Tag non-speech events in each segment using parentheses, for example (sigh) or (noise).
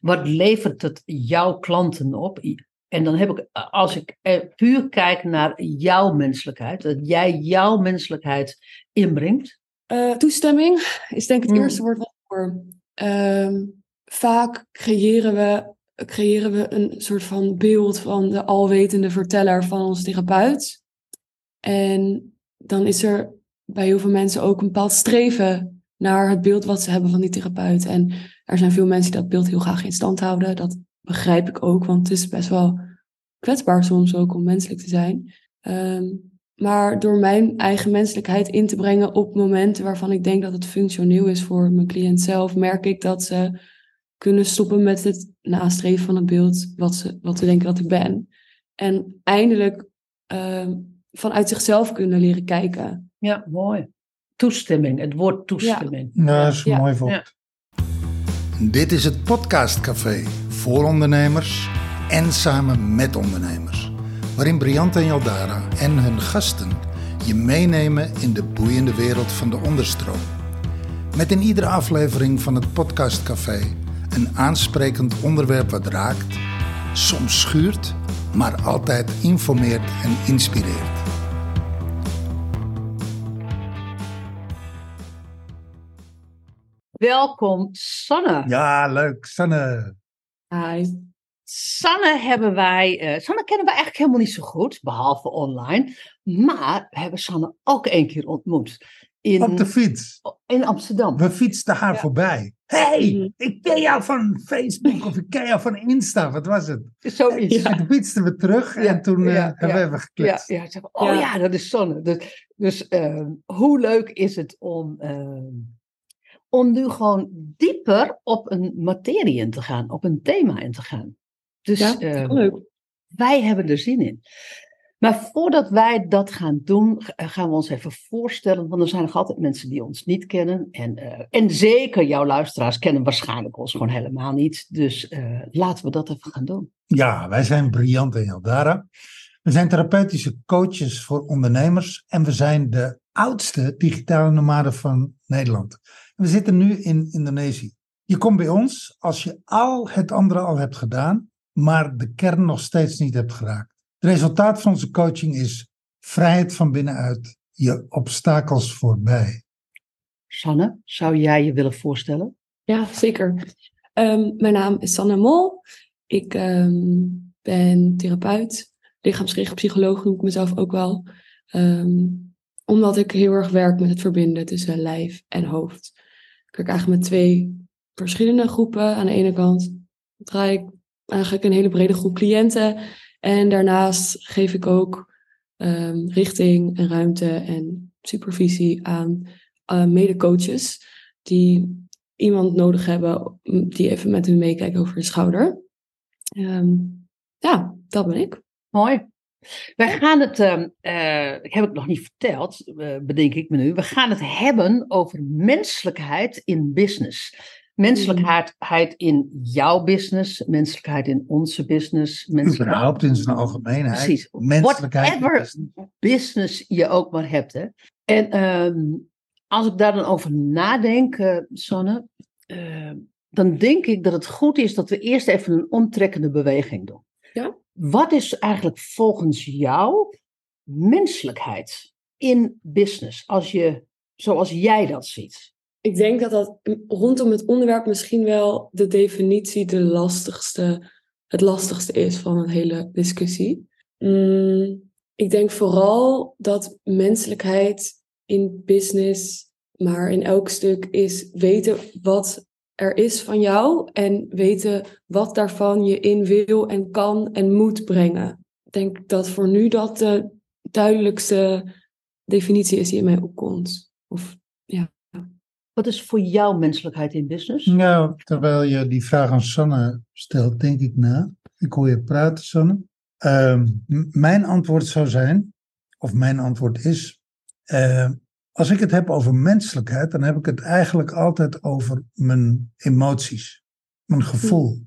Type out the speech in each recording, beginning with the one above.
Wat levert het jouw klanten op? En dan heb ik, als ik puur kijk naar jouw menselijkheid, dat jij jouw menselijkheid inbrengt. Uh, toestemming is denk ik het mm. eerste woord wat ik hoor. Uh, vaak creëren we, creëren we een soort van beeld van de alwetende verteller van ons therapeut. En dan is er bij heel veel mensen ook een bepaald streven naar het beeld wat ze hebben van die therapeut. En er zijn veel mensen die dat beeld heel graag in stand houden. Dat begrijp ik ook, want het is best wel kwetsbaar soms ook om menselijk te zijn. Um, maar door mijn eigen menselijkheid in te brengen op momenten waarvan ik denk dat het functioneel is voor mijn cliënt zelf, merk ik dat ze kunnen stoppen met het nastreven van het beeld wat ze, wat ze denken dat ik ben. En eindelijk uh, vanuit zichzelf kunnen leren kijken. Ja, mooi. Toestemming, het woord toestemming. Ja, dat is een mooi woord. Dit is het Podcastcafé voor ondernemers en samen met ondernemers. Waarin Briant en Jaldara en hun gasten je meenemen in de boeiende wereld van de onderstroom. Met in iedere aflevering van het Podcastcafé een aansprekend onderwerp wat raakt, soms schuurt, maar altijd informeert en inspireert. Welkom, Sanne. Ja, leuk, Sanne. Hi. Sanne hebben wij, uh, Sanne kennen we eigenlijk helemaal niet zo goed, behalve online. Maar we hebben Sanne ook één keer ontmoet. In, op de fiets. In Amsterdam. We fietsten haar voorbij. hey, mhm. ik ken jou van Facebook of ik ken jou van Insta. Wat was het? Zoiets. Ja. En toen fietsten we terug en toen uh, hebben we gekletst. Ja, ja. oh ja. dat is Sanne. Dus, dus uh, hoe leuk is het om ehm, om nu gewoon dieper op een materie in te gaan, op een thema in te gaan. Dus ja, ehm, leuk. wij hebben er zin in. Maar voordat wij dat gaan doen, gaan we ons even voorstellen. Want er zijn nog altijd mensen die ons niet kennen. En, uh, en zeker jouw luisteraars kennen waarschijnlijk ons gewoon helemaal niet. Dus uh, laten we dat even gaan doen. Ja, wij zijn Briant en Jaldara. We zijn therapeutische coaches voor ondernemers. En we zijn de oudste digitale nomaden van Nederland. We zitten nu in Indonesië. Je komt bij ons als je al het andere al hebt gedaan, maar de kern nog steeds niet hebt geraakt. Het resultaat van onze coaching is vrijheid van binnenuit, je obstakels voorbij. Sanne, zou jij je willen voorstellen? Ja, zeker. Um, mijn naam is Sanne Mol. Ik um, ben therapeut, lichaamsgericht psycholoog noem ik mezelf ook wel. Um, omdat ik heel erg werk met het verbinden tussen lijf en hoofd. Ik werk eigenlijk met twee verschillende groepen. Aan de ene kant draai ik eigenlijk een hele brede groep cliënten. En daarnaast geef ik ook um, richting en ruimte en supervisie aan uh, mede-coaches die iemand nodig hebben die even met hun meekijkt over hun schouder. Um, ja, dat ben ik. Mooi. Wij gaan het, uh, uh, ik heb het nog niet verteld, uh, bedenk ik me nu. We gaan het hebben over menselijkheid in business. Menselijkheid in jouw business, menselijkheid in onze business. Überhaupt in zijn algemeenheid. Precies. Menselijkheid Whatever business. je ook maar hebt. Hè. En ehm, als ik daar dan over nadenk, uh, Sanne, dan denk ik dat het goed is dat we eerst even een omtrekkende beweging doen. Ja? Wat is eigenlijk volgens jou menselijkheid in business, als je, zoals jij dat ziet? Ik denk dat dat rondom het onderwerp misschien wel de definitie de lastigste, het lastigste is van een hele discussie. Mm, ik denk vooral dat menselijkheid in business, maar in elk stuk, is weten wat er is van jou en weten wat daarvan je in wil en kan en moet brengen. Ik denk dat voor nu dat de duidelijkste definitie is die in mij opkomt. Of, ja. Wat is voor jou menselijkheid in business? Nou, terwijl je die vraag aan Sanne stelt, denk ik na. Ik hoor je praten, Sanne. Uh, mijn antwoord zou zijn, of mijn antwoord is, uh, als ik het heb over menselijkheid, dan heb ik het eigenlijk altijd over mijn emoties, mijn gevoel, hm.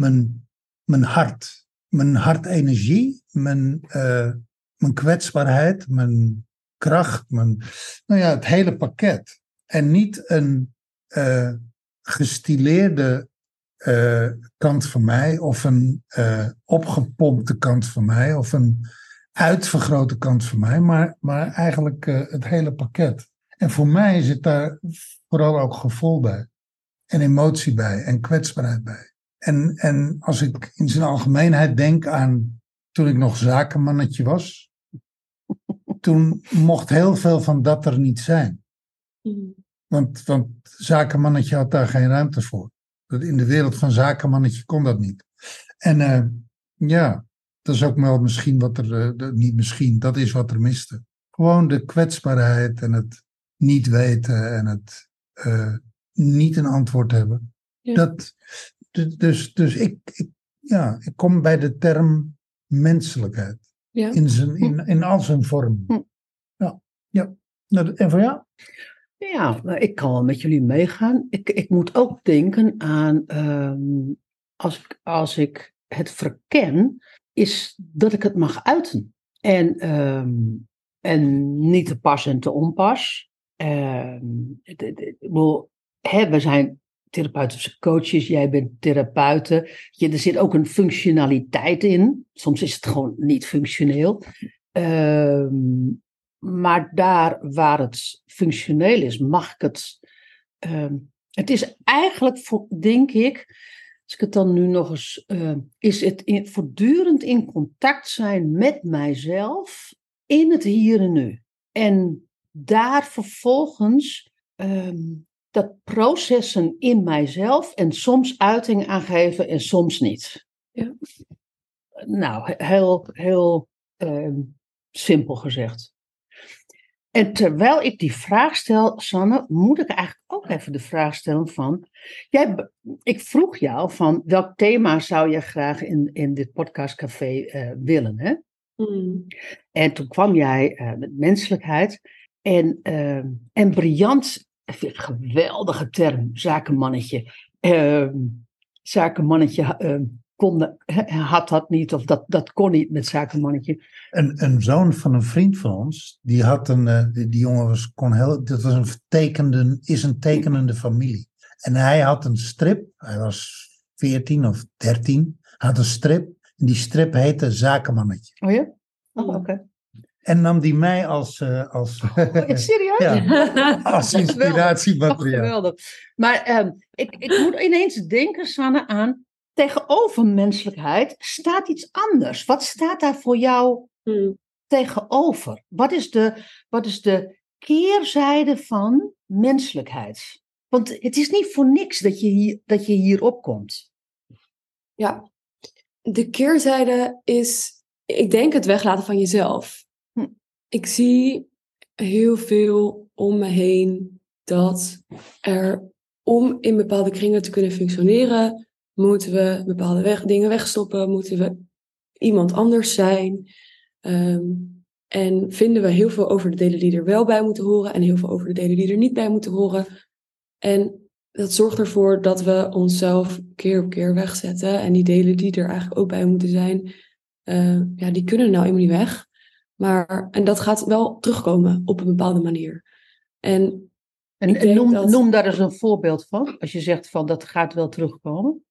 mijn, mijn hart, mijn hartenergie, mijn, uh, mijn kwetsbaarheid, mijn kracht, mijn, nou ja, het hele pakket. En niet een uh, gestileerde eh, kant van mij, of een opgepompte kant van mij, of een uitvergrote kant van mij, maar, maar eigenlijk uh, het hele pakket. En voor mij zit daar vooral ook gevoel bij, en emotie bij, en kwetsbaarheid bij. En, en als ik in zijn algemeenheid denk aan toen ik nog zakenmannetje was, toen mocht heel veel van dat er niet zijn. Mm. Want, want zakenmannetje had daar geen ruimte voor. In de wereld van zakenmannetje kon dat niet. En uh, ja, dat is ook wel misschien wat er, uh, niet misschien, dat is wat er miste. Gewoon de kwetsbaarheid en het niet weten en het uh, niet een antwoord hebben. Ja. Dat, dus dus ik, ik, ja, ik kom bij de term menselijkheid. Ja. In, zijn, in, in al zijn vormen. Hm. Ja, ja. Nou, en voor jou? Ja, nou, ik kan wel met jullie meegaan. Ik, ik moet ook denken aan um, als, ik, als ik het verken, is dat ik het mag uiten. En, um, en niet te pas en te onpas. Hè, we zijn therapeutische coaches, jij bent therapeuten. Je, er zit ook een functionaliteit in. Soms is het gewoon niet functioneel. Um, maar daar waar het functioneel is, mag ik het. Het is eigenlijk, denk ik, als ik het dan nu nog eens. Uh, is het in, voortdurend in contact zijn met mijzelf in het hier en nu. En daar vervolgens um, dat processen in mijzelf en soms uiting aan geven en soms niet. Ja. Nou, heel, heel uh, simpel gezegd. En terwijl ik die vraag stel, Sanne, moet ik eigenlijk ook even de vraag stellen van, jij, ik vroeg jou van welk thema zou je graag in, in dit podcastcafé uh, willen, hè? Mm. En toen kwam jij uh, met menselijkheid en, uh, en briljant, geweldige term, zakenmannetje. Ehm, zakenmannetje ehm, kon, had dat niet, of dat, dat kon niet met zakenmannetje. Een, een zoon van een vriend van ons, die had een, uh, die, die, jongen was, kon heel, dat was een tekende, is een tekenende familie. En hij had een strip, hij was 14 of 13, had een strip, en die strip heette Zakenmannetje. Oh ja? Oh, oké. En nam die mij als... Uh, als oh, serieus? ja, (laughs) als inspiratiemateriaal. Geweldig. Maar um, ik, ik moet ineens denken, Sanne, aan tegenover menselijkheid staat iets anders. Wat staat daar voor jou hmm. tegenover? Wat is, de, wat is de keerzijde van menselijkheid? Want het is niet voor niks dat je, hier, dat je hier opkomt. Ja, de keerzijde is, ik denk, het weglaten van jezelf. Hm. Ik zie heel veel om me heen dat er om in bepaalde kringen te kunnen functioneren, Moeten we bepaalde weg, dingen wegstoppen? Moeten we iemand anders zijn? Um, en vinden we heel veel over de delen die er wel bij moeten horen en heel veel over de delen die er niet bij moeten horen. En dat zorgt ervoor dat we onszelf keer op keer wegzetten. En die delen die er eigenlijk ook bij moeten zijn, uh, ja, die kunnen nou helemaal niet weg. Maar, en dat gaat wel terugkomen op een bepaalde manier. En, en, noem, dat... noem daar eens een voorbeeld van. Als je zegt van dat gaat wel terugkomen.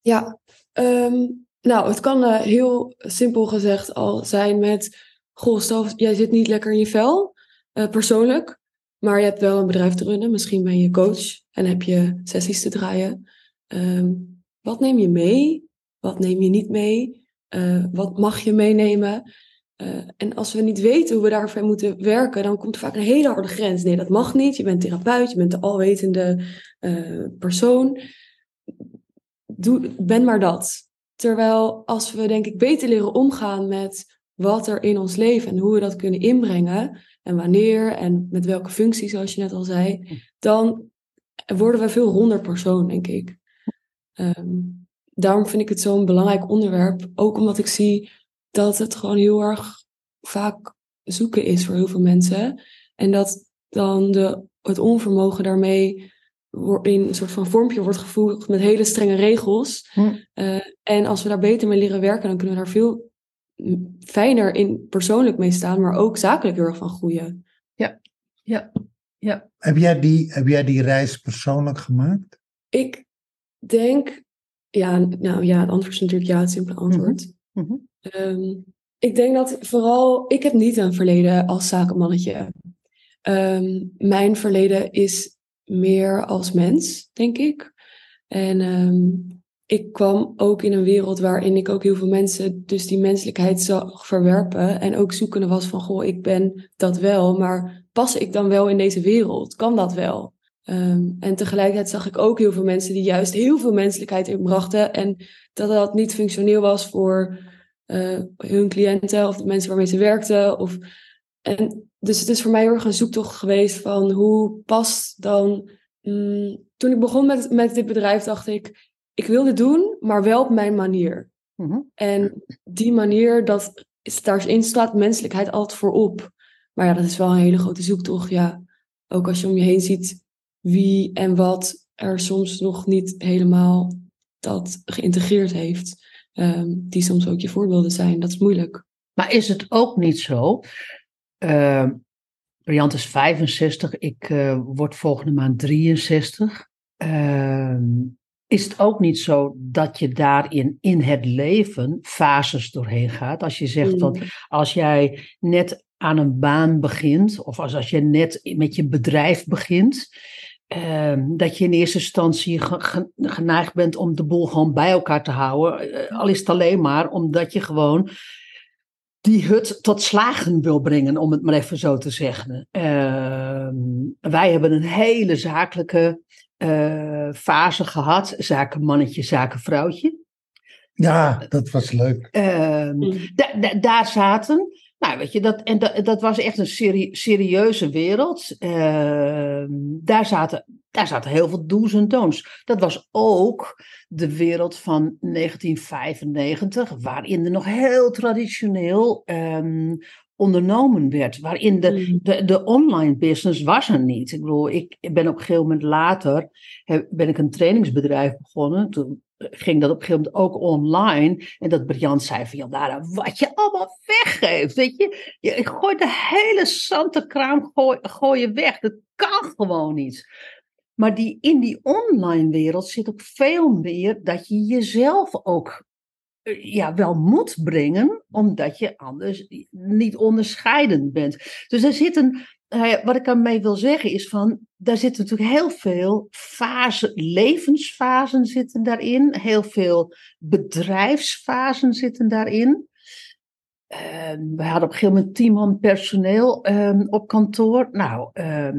Ja, um, nou, het kan uh, heel simpel gezegd al zijn met... Goh, stel, jij zit niet lekker in je vel, uh, persoonlijk. Maar je hebt wel een bedrijf te runnen. Misschien ben je coach en heb je sessies te draaien. Um, wat neem je mee? Wat neem je niet mee? Uh, wat mag je meenemen? en als we niet weten hoe we daarvoor moeten werken, dan komt er vaak een hele harde grens. Nee, dat mag niet. Je bent therapeut, je bent de alwetende persoon doe, ben maar dat. Terwijl als we denk ik beter leren omgaan met wat er in ons leven en hoe we dat kunnen inbrengen en wanneer en met welke functie, zoals je net al zei, dan worden we veel ronder persoon, denk ik. Um, daarom vind ik het zo'n belangrijk onderwerp, ook omdat ik zie dat het gewoon heel erg vaak zoeken is voor heel veel mensen. En dat dan de, het onvermogen daarmee in een soort van vormpje wordt gevoerd met hele strenge regels. Hm. Uh, en als we daar beter mee leren werken, dan kunnen we daar veel fijner in persoonlijk mee staan, maar ook zakelijk heel erg van groeien. Ja, ja, ja. Heb jij die, heb jij die reis persoonlijk gemaakt? Ik denk Ja, nou ja, het antwoord is natuurlijk ja, het simpele antwoord. Mhm. Ehm, ik denk dat vooral, ik heb niet een verleden als zakenmannetje. Ehm, mijn verleden is meer als mens, denk ik. En ehm, ik kwam ook in een wereld waarin ik ook heel veel mensen dus die menselijkheid zag verwerpen. En ook zoekende was van, goh, ik ben dat wel, maar pas ik dan wel in deze wereld? Kan dat wel? Ehm, en tegelijkertijd zag ik ook heel veel mensen die juist heel veel menselijkheid inbrachten. En dat dat niet functioneel was voor eh, hun cliënten of de mensen waarmee ze werkten. Of, en dus het is voor mij heel erg een zoektocht geweest van hoe past dan. Mm, toen ik begon met, met dit bedrijf, dacht ik, ik wil dit doen, maar wel op mijn manier. Mhm. En die manier, dat daarin staat menselijkheid altijd voor op. Maar ja, dat is wel een hele grote zoektocht. Ja, ook als je om je heen ziet wie en wat er soms nog niet helemaal dat geïntegreerd heeft. ehm, die soms ook je voorbeelden zijn. Dat is moeilijk. Maar is het ook niet zo? Uh, Briant is 65, ik eh, word volgende maand 63. Ehm, is het ook niet zo dat je daarin in het leven fases doorheen gaat? Als je zegt van Mm. als jij net aan een baan begint, of als, als je net met je bedrijf begint, ehm, dat je in eerste instantie ge- ge- geneigd bent om de boel gewoon bij elkaar te houden. Eh, al is het alleen maar omdat je gewoon die hut tot slagen wil brengen, om het maar even zo te zeggen. Ehm, wij hebben een hele zakelijke eh, fase gehad, zakenmannetje, zakenvrouwtje. Ja, dat was leuk. Ehm, Mm. da- da- daar zaten, nou weet je, dat, en dat, dat was echt een serie- serieuze wereld. Ehm, daar, zaten, daar zaten heel veel do's en don'ts. Dat was ook de wereld van 1995, waarin er nog heel traditioneel ehm, ondernomen werd. Waarin de, Mm. de, de online business was er niet. Ik bedoel, ik ben op een gegeven moment later, ben ik een trainingsbedrijf begonnen. Toen ging dat op een gegeven moment ook online. En dat Briant zei van, ja, Lara, wat je allemaal weggeeft, weet je. Je gooit de hele zante kraam gooi, je weg. Dat kan gewoon niet. Maar die, in die online wereld zit ook veel meer dat je jezelf ook eh, ja, wel moet brengen, omdat je anders niet onderscheidend bent. Dus er zit een, wat ik daarmee wil zeggen is van, daar zitten natuurlijk heel veel fase, levensfasen zitten daarin, heel veel bedrijfsfasen zitten daarin. Ehm, we hadden op een gegeven moment tien man personeel ehm, op kantoor. Nou, ehm,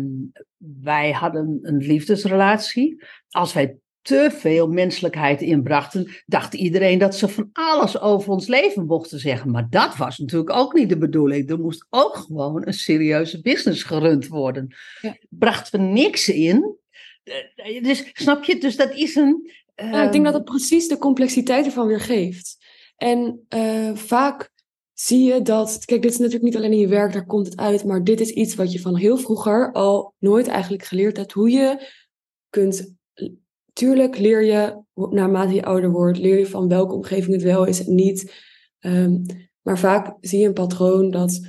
wij hadden een liefdesrelatie. Als wij te veel menselijkheid inbrachten, dacht iedereen dat ze van alles over ons leven mochten zeggen. Maar dat was natuurlijk ook niet de bedoeling. Er moest ook gewoon een serieuze business gerund worden. Ja. Brachten we niks in. Eh, Dus snap je? Dus dat is een. Ik denk dat ehm, het precies de complexiteit ervan weer geeft. En eh, vaak zie je dat, kijk, dit is natuurlijk niet alleen in je werk, daar komt het uit, maar dit is iets wat je van heel vroeger al nooit eigenlijk geleerd hebt. Hoe je kunt, tuurlijk leer je, naarmate je ouder wordt, leer je van welke omgeving het wel is en niet. Ehm, maar vaak zie je een patroon dat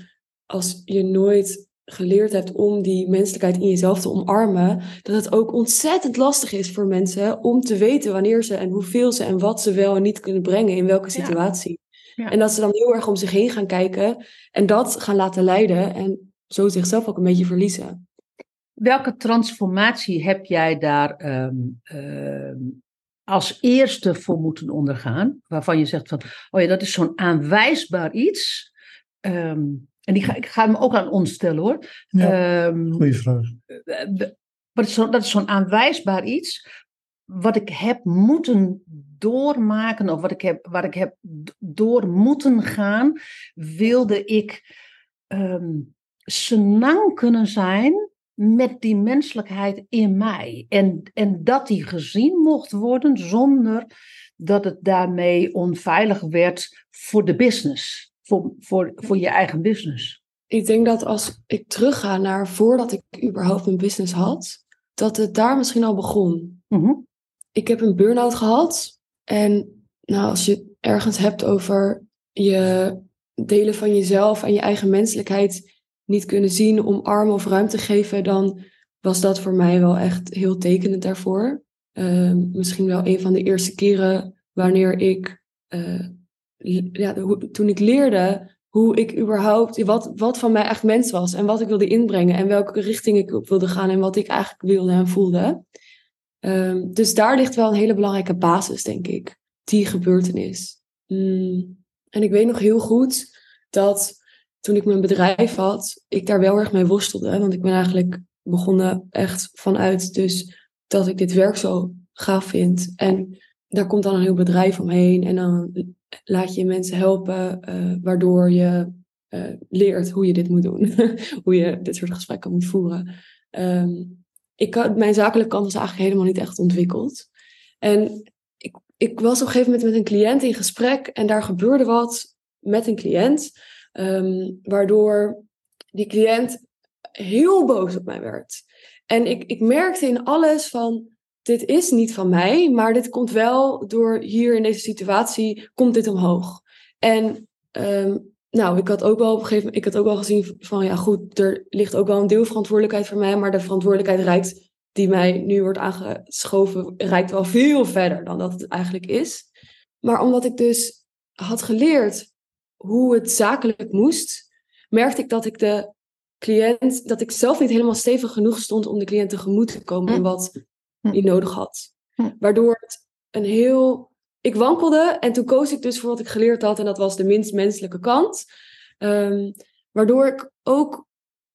als je nooit geleerd hebt om die menselijkheid in jezelf te omarmen, dat het ook ontzettend lastig is voor mensen om te weten wanneer ze en hoeveel ze en wat ze wel en niet kunnen brengen in welke Ja. situatie. Ja. En dat ze dan heel erg om zich heen gaan kijken en dat gaan laten leiden en zo zichzelf ook een beetje verliezen. Welke transformatie heb jij daar ehm, ehm, als eerste voor moeten ondergaan? Waarvan je zegt van, oh ja, dat is zo'n aanwijsbaar iets. Ehm, en die ga, ik ga hem ook aan ons stellen hoor. Ja, goeie vraag. eh, wat is zo, dat is zo'n aanwijsbaar iets. Wat ik heb moeten doormaken, of wat ik heb, waar ik heb door moeten gaan, wilde ik ehm senang kunnen zijn met die menselijkheid in mij. En, en dat die gezien mocht worden zonder dat het daarmee onveilig werd voor de business. Voor, voor, voor je eigen business. Ik denk dat als ik terugga naar voordat ik überhaupt een business had, dat het daar misschien al begon. Mhm. ik heb een burn-out gehad. En nou, als je het ergens hebt over je delen van jezelf en je eigen menselijkheid niet kunnen zien, omarmen of ruimte geven, dan was dat voor mij wel echt heel tekenend daarvoor. ehm, misschien wel een van de eerste keren wanneer ik, eh, ja, toen ik leerde hoe ik überhaupt, wat, wat van mij echt mens was en wat ik wilde inbrengen en welke richting ik op wilde gaan en wat ik eigenlijk wilde en voelde. Ehm, dus daar ligt wel een hele belangrijke basis, denk ik, die gebeurtenis. Mm. En ik weet nog heel goed dat toen ik mijn bedrijf had, ik daar wel erg mee worstelde. Want ik ben eigenlijk begonnen echt vanuit dus dat ik dit werk zo gaaf vind. En daar komt dan een heel bedrijf omheen. En dan laat je mensen helpen, uh, waardoor je uh, leert hoe je dit moet doen. (laughs) hoe je dit soort gesprekken moet voeren. Um, ik mijn zakelijke kant was eigenlijk helemaal niet echt ontwikkeld. En ik, ik was op een gegeven moment met een cliënt in gesprek en daar gebeurde wat met een cliënt, um, waardoor die cliënt heel boos op mij werd. En ik, ik merkte in alles van, dit is niet van mij, maar dit komt wel door hier in deze situatie, komt dit omhoog. En um, nou, ik had ook wel op een gegeven ik had ook wel gezien van, ja goed, er ligt ook wel een deel verantwoordelijkheid voor mij, maar de verantwoordelijkheid reikt, die mij nu wordt aangeschoven, reikt wel veel verder dan dat het eigenlijk is. Maar omdat ik dus had geleerd hoe het zakelijk moest, merkte ik dat ik de cliënt, dat ik zelf niet helemaal stevig genoeg stond om de cliënt tegemoet te komen in hm. wat hm. hij nodig had. Hm. Waardoor het een heel. Ik wankelde en toen koos ik dus voor wat ik geleerd had en dat was de minst menselijke kant. Um, waardoor ik ook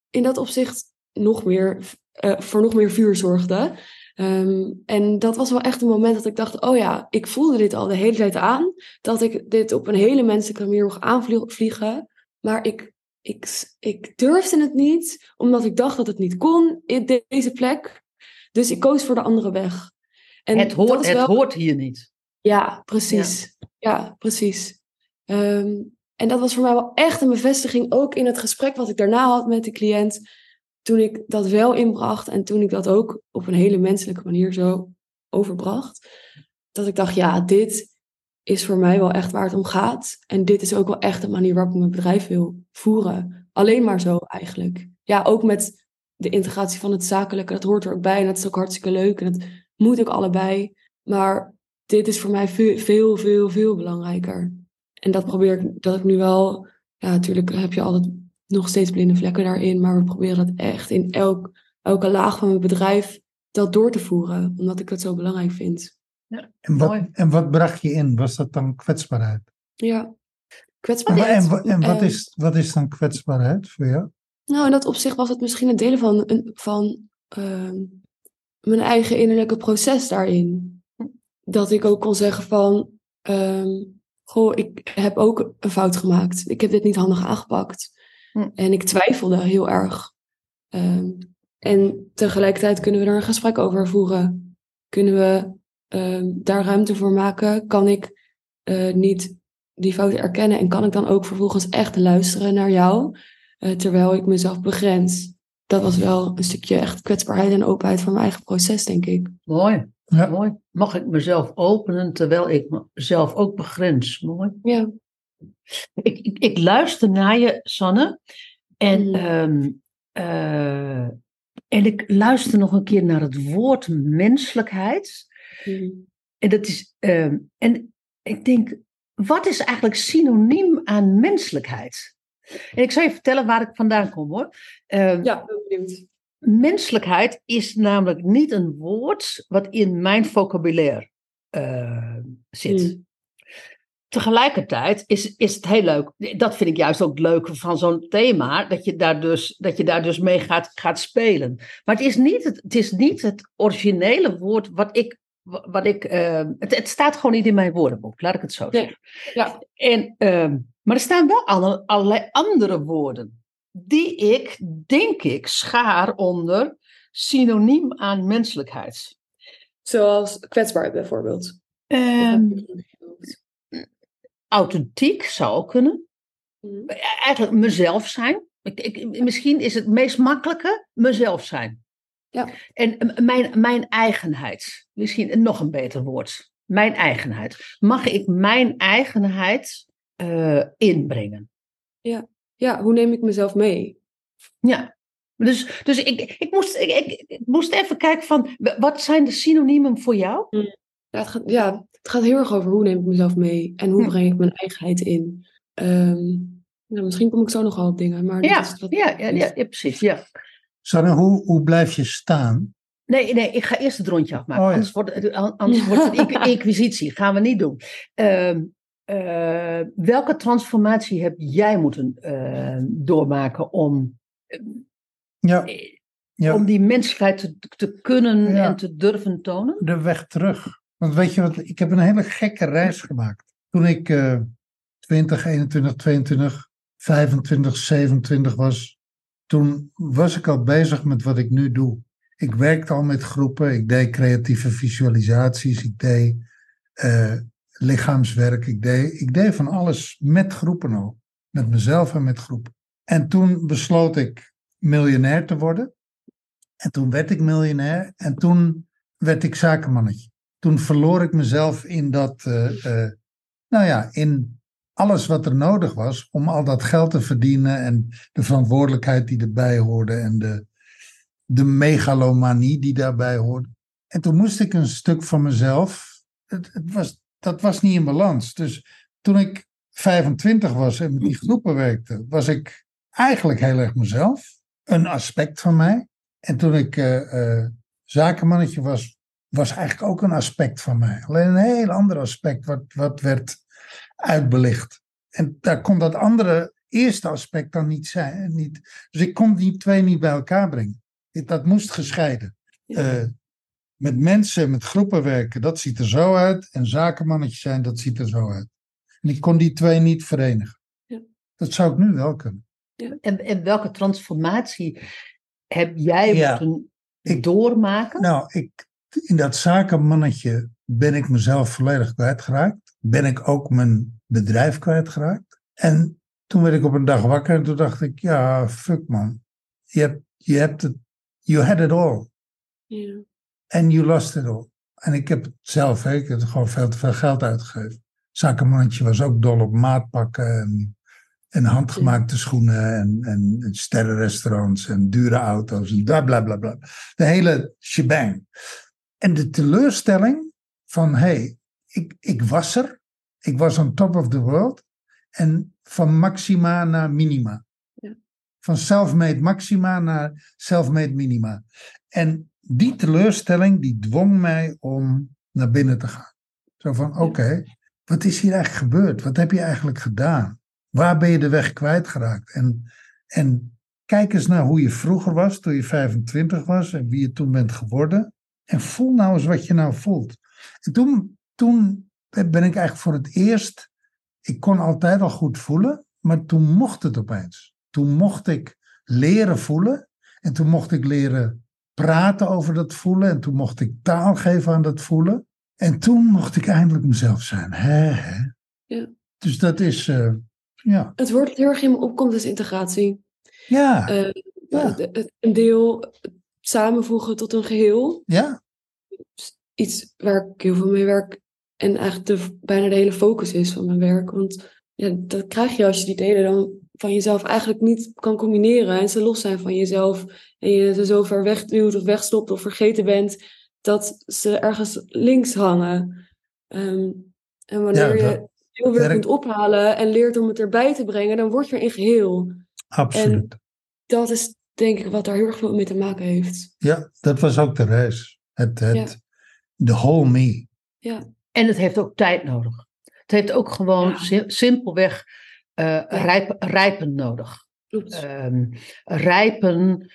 in dat opzicht nog meer, uh, voor nog meer vuur zorgde. Um, en dat was wel echt een moment dat ik dacht: oh ja, ik voelde dit al de hele tijd aan. Dat ik dit op een hele menselijke manier mocht aanvliegen. Maar ik ik, ik durfde het niet, omdat ik dacht dat het niet kon in deze plek. Dus ik koos voor de andere weg. En het hoort, het hoort hier niet. Ja, precies. Ja, precies. Um, en dat was voor mij wel echt een bevestiging, ook in het gesprek wat ik daarna had met de cliënt. Toen ik dat wel inbracht en toen ik dat ook op een hele menselijke manier zo overbracht. Dat ik dacht, ja, dit is voor mij wel echt waar het om gaat. En dit is ook wel echt de manier waarop ik mijn bedrijf wil voeren. Alleen maar zo eigenlijk. Ja, ook met de integratie van het zakelijke, dat hoort er ook bij. En dat is ook hartstikke leuk. En dat moet ook allebei. Maar dit is voor mij veel, veel, veel, veel belangrijker. En dat probeer ik, dat ik nu wel, ja, natuurlijk heb je altijd nog steeds blinde vlekken daarin. Maar we proberen dat echt in elk, elke laag van mijn bedrijf dat door te voeren. Omdat ik dat zo belangrijk vind. Ja, en, wat, en wat bracht je in? Was dat dan kwetsbaarheid? Ja, kwetsbaarheid. En, en, wat, is, wat is dan kwetsbaarheid voor jou? Nou, in dat opzicht was het misschien een deel van, van uh, mijn eigen innerlijke proces daarin. Dat ik ook kon zeggen van, uh, goh, ik heb ook een fout gemaakt. Ik heb dit niet handig aangepakt. Hm. En ik twijfelde heel erg. Uh, en tegelijkertijd kunnen we er een gesprek over voeren. Kunnen we uh, daar ruimte voor maken? Kan ik uh, niet die fouten erkennen en kan ik dan ook vervolgens echt luisteren naar jou, uh, terwijl ik mezelf begrens? Dat was wel een stukje echt kwetsbaarheid en openheid van mijn eigen proces, denk ik. Mooi. Ja. Mooi. Mag ik mezelf openen terwijl ik mezelf ook begrens? Mooi. Ja. Ik, ik, ik luister naar je, Sanne. En, mm. um, uh, en ik luister nog een keer naar het woord menselijkheid. Mm. En dat is, uh, en ik denk, wat is eigenlijk synoniem aan menselijkheid? En ik zal je vertellen waar ik vandaan kom hoor. Uh, ja, benieuwd. Menselijkheid is namelijk niet een woord wat in mijn vocabulaire uh, zit. Mm. Tegelijkertijd is, is het heel leuk. Dat vind ik juist ook leuk van zo'n thema. Dat je daar dus, dat je daar dus mee gaat, gaat spelen. Maar het is, niet het, het is niet het originele woord wat ik wat ik, uh, het, het, staat gewoon niet in mijn woordenboek, laat ik het zo zeggen. Ja. En, uh, maar er staan wel alle, allerlei andere woorden, die ik, denk ik, schaar onder synoniem aan menselijkheid. Zoals kwetsbaar bijvoorbeeld. Um, authentiek zou kunnen. Mm. Eigenlijk mezelf zijn. Ik, ik, misschien is het meest makkelijke mezelf zijn. Ja. En mijn, mijn eigenheid, misschien nog een beter woord. Mijn eigenheid. Mag ik mijn eigenheid uh, inbrengen? Ja. ja, hoe neem ik mezelf mee? Ja. Dus, dus ik, ik, moest, ik, ik, moest even kijken van, wat zijn de synoniemen voor jou? Ja het, gaat, ja, het gaat heel erg over hoe neem ik mezelf mee en hoe Hm. breng ik mijn eigenheid in. Ehm, nou, misschien kom ik zo nog wel op dingen, maar dit Ja, ja, ja, ja, ja, precies. Ja. Sanne, hoe, hoe blijf je staan? Nee, nee, ik ga eerst het rondje afmaken. Oh ja. Anders wordt het, anders wordt het inqu- (laughs) inquisitie. Gaan we niet doen. Ehm, eh, welke transformatie heb jij moeten eh, doormaken om, Ja, eh, ja. om die menselijkheid te, te kunnen Ja. en te durven tonen? de weg terug. Want weet je wat, ik heb een hele gekke reis gemaakt. Toen ik eh 20, 21, 22, 25, 27 was, toen was ik al bezig met wat ik nu doe. Ik werkte al met groepen, ik deed creatieve visualisaties, ik deed eh, lichaamswerk, ik deed, ik deed van alles met groepen al. Met mezelf en met groepen. En toen besloot ik miljonair te worden. En toen werd ik miljonair en toen werd ik zakenmannetje. Toen verloor ik mezelf in dat, eh, eh, nou ja, in alles wat er nodig was om al dat geld te verdienen en de verantwoordelijkheid die erbij hoorde en de, de megalomanie die daarbij hoorde. En toen moest ik een stuk van mezelf, het, het was, dat was niet in balans. Dus toen ik 25 was en met die groepen werkte, was ik eigenlijk heel erg mezelf, een aspect van mij. En toen ik eh, zakenmannetje was, was eigenlijk ook een aspect van mij. Alleen een heel ander aspect wat, wat werd uitbelicht. En daar kon dat andere eerste aspect dan niet zijn. Niet, dus ik kon die twee niet bij elkaar brengen. Dat moest gescheiden. Ja. Eh, met mensen, met groepen werken, dat ziet er zo uit. En zakenmannetje zijn, dat ziet er zo uit. En ik kon die twee niet verenigen. Ja. Dat zou ik nu wel kunnen. En, en welke transformatie heb jij moeten Ik- doormaken? Nou, ik, in dat zakenmannetje ben ik mezelf volledig kwijtgeraakt. Ben ik ook mijn bedrijf kwijtgeraakt. En toen werd ik op een dag wakker en toen dacht ik, ja, fuck man. Je hebt, je hebt het, you had it all. Ja. And you lost it all. En ik heb het zelf, hè, ik heb gewoon veel te veel geld uitgegeven. Zakenmannetje was ook dol op maatpakken en, en handgemaakte schoenen en, en sterrenrestaurants en dure auto's en bla bla bla bla. De hele shebang. En de teleurstelling van, hé, hey, ik, ik was er. Ik was on top of the world. En van maxima naar minima. Ja. Van self-made maxima naar self-made minima. En die teleurstelling, die dwong mij om naar binnen te gaan. Zo van, oké, wat is hier eigenlijk gebeurd? Wat heb je eigenlijk gedaan? Waar ben je de weg kwijtgeraakt? En, en kijk eens naar hoe je vroeger was, toen je 25 was en wie je toen bent geworden. En voel nou eens wat je nou voelt. En toen, toen ben ik eigenlijk voor het eerst, ik kon altijd al goed voelen, maar toen mocht het opeens. Toen mocht ik leren voelen en toen mocht ik leren praten over dat voelen en toen mocht ik taal geven aan dat voelen. En toen mocht ik eindelijk mezelf zijn. Ja. Dus dat is, eh, ja. Het woord dat heel erg in me opkomt is integratie. Ja, Eh, Ja. het- Een deel samenvoegen tot een geheel. ja, Iets waar ik heel veel mee werk. En eigenlijk de, bijna de hele focus is van mijn werk. Want ja, dat krijg je als je die delen dan van jezelf eigenlijk niet kan combineren. En ze los zijn van jezelf. En je ze zo ver wegduwt of wegstopt of vergeten bent. Dat ze ergens links hangen. Ehm, en wanneer Ja, dat je heel weer kunt ophalen en leert om het erbij te brengen. Dan word je er in geheel. absoluut. Dat is denk ik wat daar heel erg veel mee te maken heeft. Ja, dat was ook de reis. Het, het, The whole me. En het heeft ook tijd nodig. Het heeft ook gewoon Ja. si- simpelweg eh, rijp, rijpen nodig. Ehm, rijpen,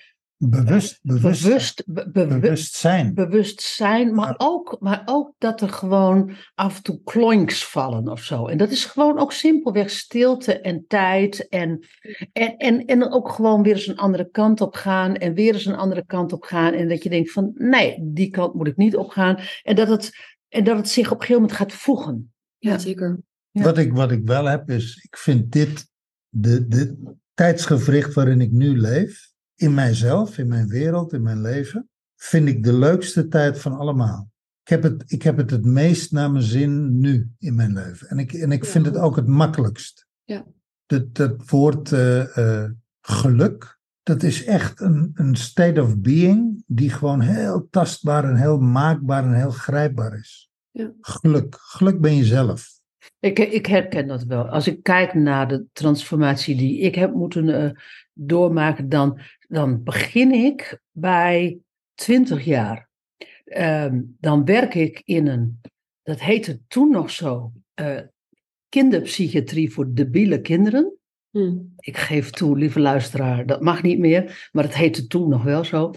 Bewust, bewust, bewust, be- be- bewustzijn. bewustzijn, maar Ja. ook, maar ook dat er gewoon af en toe klonks vallen of zo. En dat is gewoon ook simpelweg stilte en tijd. En, en, en, en dan ook gewoon weer eens een andere kant op gaan. En weer eens een andere kant op gaan. En dat je denkt van nee, die kant moet ik niet op gaan. En dat het, en dat het zich op een gegeven moment gaat voegen. ja, ja. zeker. Ja. Wat, ik, wat ik wel heb is, ik vind dit, de, de tijdsgevricht waarin ik nu leef, in mijzelf, in mijn wereld, in mijn leven, vind ik de leukste tijd van allemaal. Ik heb het, ik heb het het meest naar mijn zin nu in mijn leven. En ik, en ik Ja, vind het ook het makkelijkst. Ja. Dat, dat woord eh, eh, geluk dat is echt een, een state of being die gewoon heel tastbaar en heel maakbaar en heel grijpbaar is. Ja. Geluk. Geluk ben je zelf. Ik, ik herken dat wel. Als ik kijk naar de transformatie die ik heb moeten uh, doormaken, dan, dan begin ik bij 20 jaar. Um, dan werk ik in een, dat heette toen nog zo, uh, kinderpsychiatrie voor debiele kinderen. Hmm. Ik geef toe, lieve luisteraar, dat mag niet meer, maar het heette toen nog wel zo.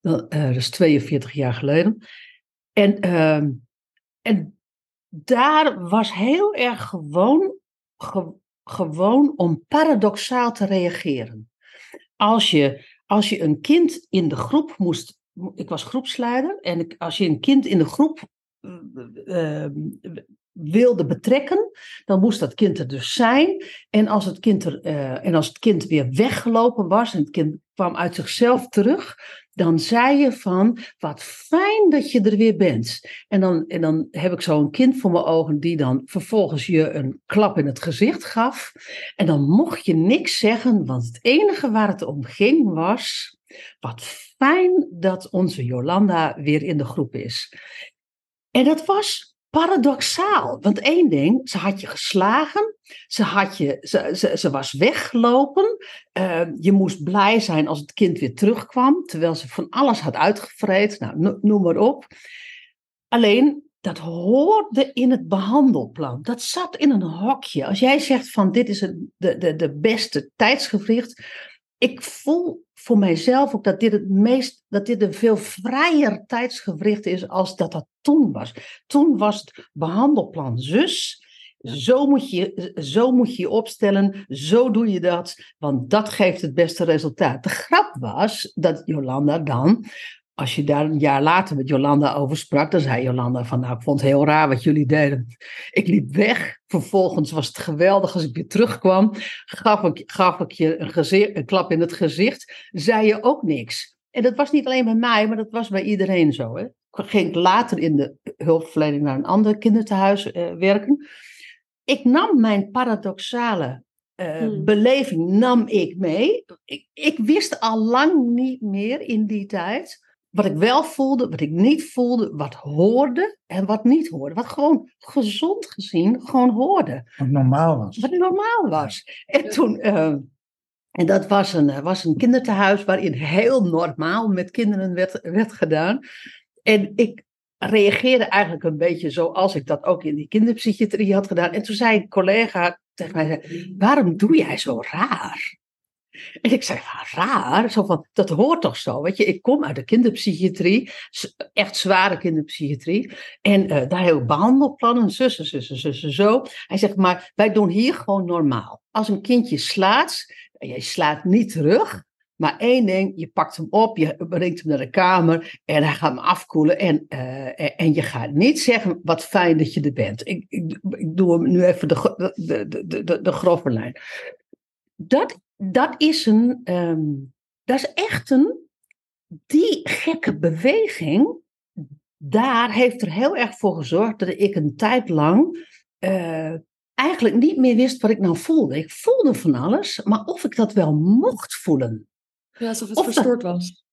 Dat, uh, dat is 42 jaar geleden. En, uh, en daar was heel erg gewoon, ge, gewoon om paradoxaal te reageren. Als je, als je een kind in de groep moest, ik was groepsleider, en als je een kind in de groep uh, wilde betrekken, dan moest dat kind er dus zijn. En als het kind, er, uh, en als het kind weer weggelopen was en het kind kwam uit zichzelf terug, dan zei je van, wat fijn dat je er weer bent. En dan, en dan heb ik zo een kind voor mijn ogen die dan vervolgens je een klap in het gezicht gaf. En dan mocht je niks zeggen, want het enige waar het om ging was, wat fijn dat onze Jolanda weer in de groep is. En dat was paradoxaal. Want één ding, ze had je geslagen, ze, had je, ze, ze, ze was weggelopen. Uh, je moest blij zijn als het kind weer terugkwam, terwijl ze van alles had uitgevreten. Nou, noem maar op. Alleen, dat hoorde in het behandelplan. Dat zat in een hokje. Als jij zegt van dit is het, de, de, de beste tijdsgevricht. Ik voel voor mijzelf ook dat dit het meest, dat dit een veel vrijer tijdsgevricht is als dat dat toen was. Toen was het behandelplan zus. Zo moet, je, zo moet je je opstellen, zo doe je dat, want dat geeft het beste resultaat. De grap was dat Jolanda dan, als je daar een jaar later met Jolanda over sprak, dan zei Jolanda van, nou, ik vond het heel raar wat jullie deden. Ik liep weg, vervolgens was het geweldig als ik weer terugkwam, gaf ik, gaf ik je een, gezicht, een klap in het gezicht, zei je ook niks. En dat was niet alleen bij mij, maar dat was bij iedereen zo. Hè? Ik ging later in de hulpverlening naar een ander kinderthuis uh, werken. Ik nam mijn paradoxale uh, hmm. beleving nam ik mee. Ik, ik wist al lang niet meer in die tijd wat ik wel voelde, wat ik niet voelde, wat hoorde en wat niet hoorde. Wat gewoon gezond gezien gewoon hoorde. Wat normaal was. Wat normaal was. En toen, uh, en dat was een, was een kinderthuis waarin heel normaal met kinderen werd, werd gedaan. En ik reageerde eigenlijk een beetje zoals ik dat ook in die kinderpsychiatrie had gedaan. En toen zei een collega tegen mij, waarom doe jij zo raar? En ik zei, raar, zo van, dat hoort toch zo, weet je. Ik kom uit de kinderpsychiatrie, echt zware kinderpsychiatrie. En uh, daar we behandelplannen, zussen, zussen, zussen, zo. Hij zegt, maar wij doen hier gewoon normaal. Als een kindje slaat, je slaat niet terug, maar één ding, je pakt hem op, je brengt hem naar de kamer en hij gaat hem afkoelen. En, uh, en je gaat niet zeggen, wat fijn dat je er bent. Ik, ik, ik doe hem nu even de, de, de, de, de grove lijn. Dat, dat is een, um, dat is echt een, die gekke beweging, daar heeft er heel erg voor gezorgd dat ik een tijd lang uh, eigenlijk niet meer wist wat ik nou voelde. Ik voelde van alles, maar of ik dat wel mocht voelen. Ja, alsof het of verstoord dat, was.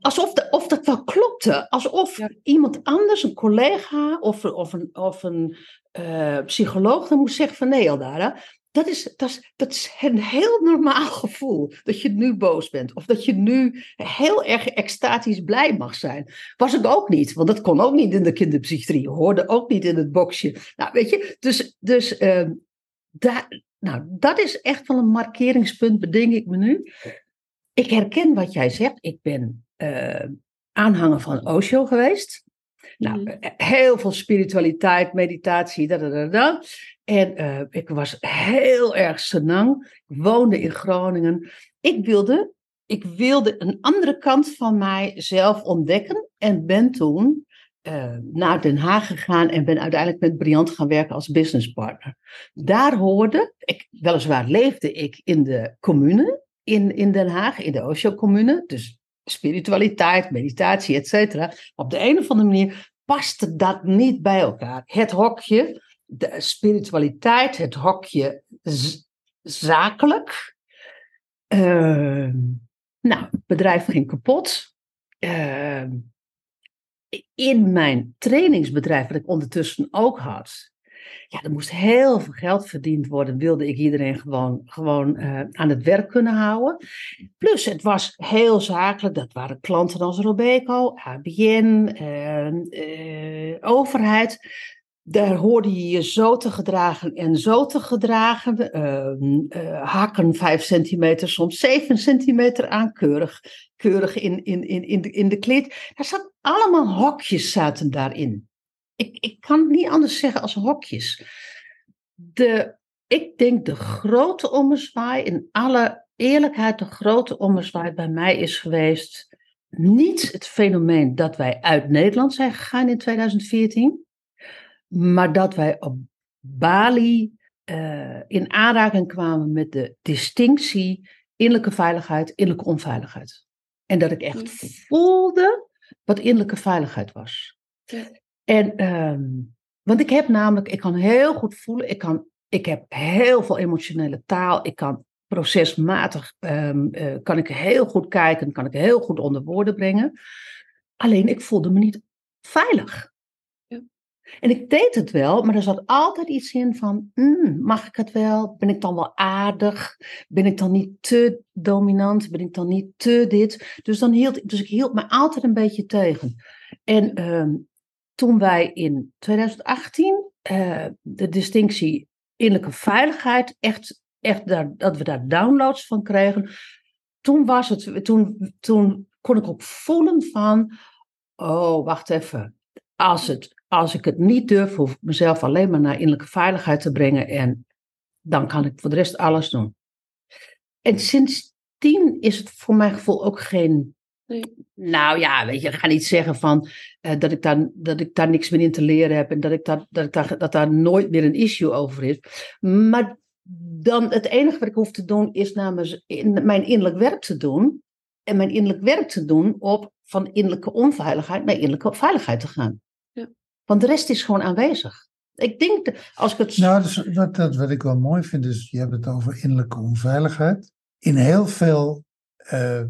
Alsof de, of dat wel klopte. Alsof ja. iemand anders, een collega of, of een, of een uh, psycholoog, dan moest zeggen van nee, Aldara, dat is, dat, is, dat is een heel normaal gevoel. Dat je nu boos bent. Of dat je nu heel erg extatisch blij mag zijn. Was ik ook niet. Want dat kon ook niet in de kinderpsychiatrie. Hoorde ook niet in het boxje. Nou, weet je. Dus, dus uh, daar, nou, dat is echt wel een markeringspunt, bedenk ik me nu. Ik herken wat jij zegt. Ik ben uh, aanhanger van Osho geweest. Nou, mm. heel veel spiritualiteit, meditatie, da, da, da, da. En uh, ik was heel erg senang. Ik woonde in Groningen. Ik wilde, ik wilde een andere kant van mijzelf ontdekken. En ben toen uh, naar Den Haag gegaan en ben uiteindelijk met Briant gaan werken als businesspartner. Daar hoorde, ik, weliswaar leefde ik in de commune in, in Den Haag, in de Osho-commune. Dus spiritualiteit, meditatie, et cetera. Op de een of andere manier paste dat niet bij elkaar. Het hokje, de spiritualiteit, het hokje zakelijk. Uh, Nou, het bedrijf ging kapot. Ehm, in mijn trainingsbedrijf, wat ik ondertussen ook had, ja, er moest heel veel geld verdiend worden. Wilde ik iedereen gewoon, gewoon uh, aan het werk kunnen houden. Plus, het was heel zakelijk. Dat waren klanten als Robeco, ABN, uh, uh, overheid daar hoorde je je zo te gedragen en zo te gedragen. Uh, hakken vijf centimeter, soms zeven centimeter aan, keurig, keurig in, in, in, in, de, in de kleed. Daar zat allemaal hokjes zaten daarin. Ik, ik kan het niet anders zeggen als hokjes. De, ik denk de grote ommezwaai, in alle eerlijkheid, de grote ommezwaai bij mij is geweest. Niet het fenomeen dat wij uit Nederland zijn gegaan in 2014 maar dat wij op Bali uh, in aanraking kwamen met de distinctie innerlijke veiligheid, innerlijke onveiligheid. En dat ik echt voelde wat innerlijke veiligheid was. En, um, want ik heb namelijk, ik kan heel goed voelen, ik, kan, ik heb heel veel emotionele taal, ik kan procesmatig, um, uh, kan ik heel goed kijken, kan ik heel goed onder woorden brengen. Alleen ik voelde me niet veilig. En ik deed het wel, maar er zat altijd iets in van, mm, mag ik het wel? Ben ik dan wel aardig? Ben ik dan niet te dominant? Ben ik dan niet te dit? Dus, dan hield, dus ik hield me altijd een beetje tegen. En uh, toen wij in 2018 uh, de distinctie innerlijke veiligheid, echt, echt daar, dat we daar downloads van kregen, toen, was het, toen, toen kon ik ook voelen van, oh, wacht even. Als het als ik het niet durf, hoef ik mezelf alleen maar naar innerlijke veiligheid te brengen en dan kan ik voor de rest alles doen. En sindsdien is het voor mijn gevoel ook geen. Nee. Nou ja, weet je, ik ga niet zeggen van, uh, dat, ik daar, dat ik daar niks meer in te leren heb en dat, ik daar, dat, ik daar, dat daar nooit meer een issue over is. Maar dan het enige wat ik hoef te doen is namens in, mijn innerlijk werk te doen. En mijn innerlijk werk te doen op van innerlijke onveiligheid naar innerlijke veiligheid te gaan. Want de rest is gewoon aanwezig. Ik denk, als ik het... Nou, dus wat, dat, wat ik wel mooi vind, is, je hebt het over innerlijke onveiligheid. In heel veel uh,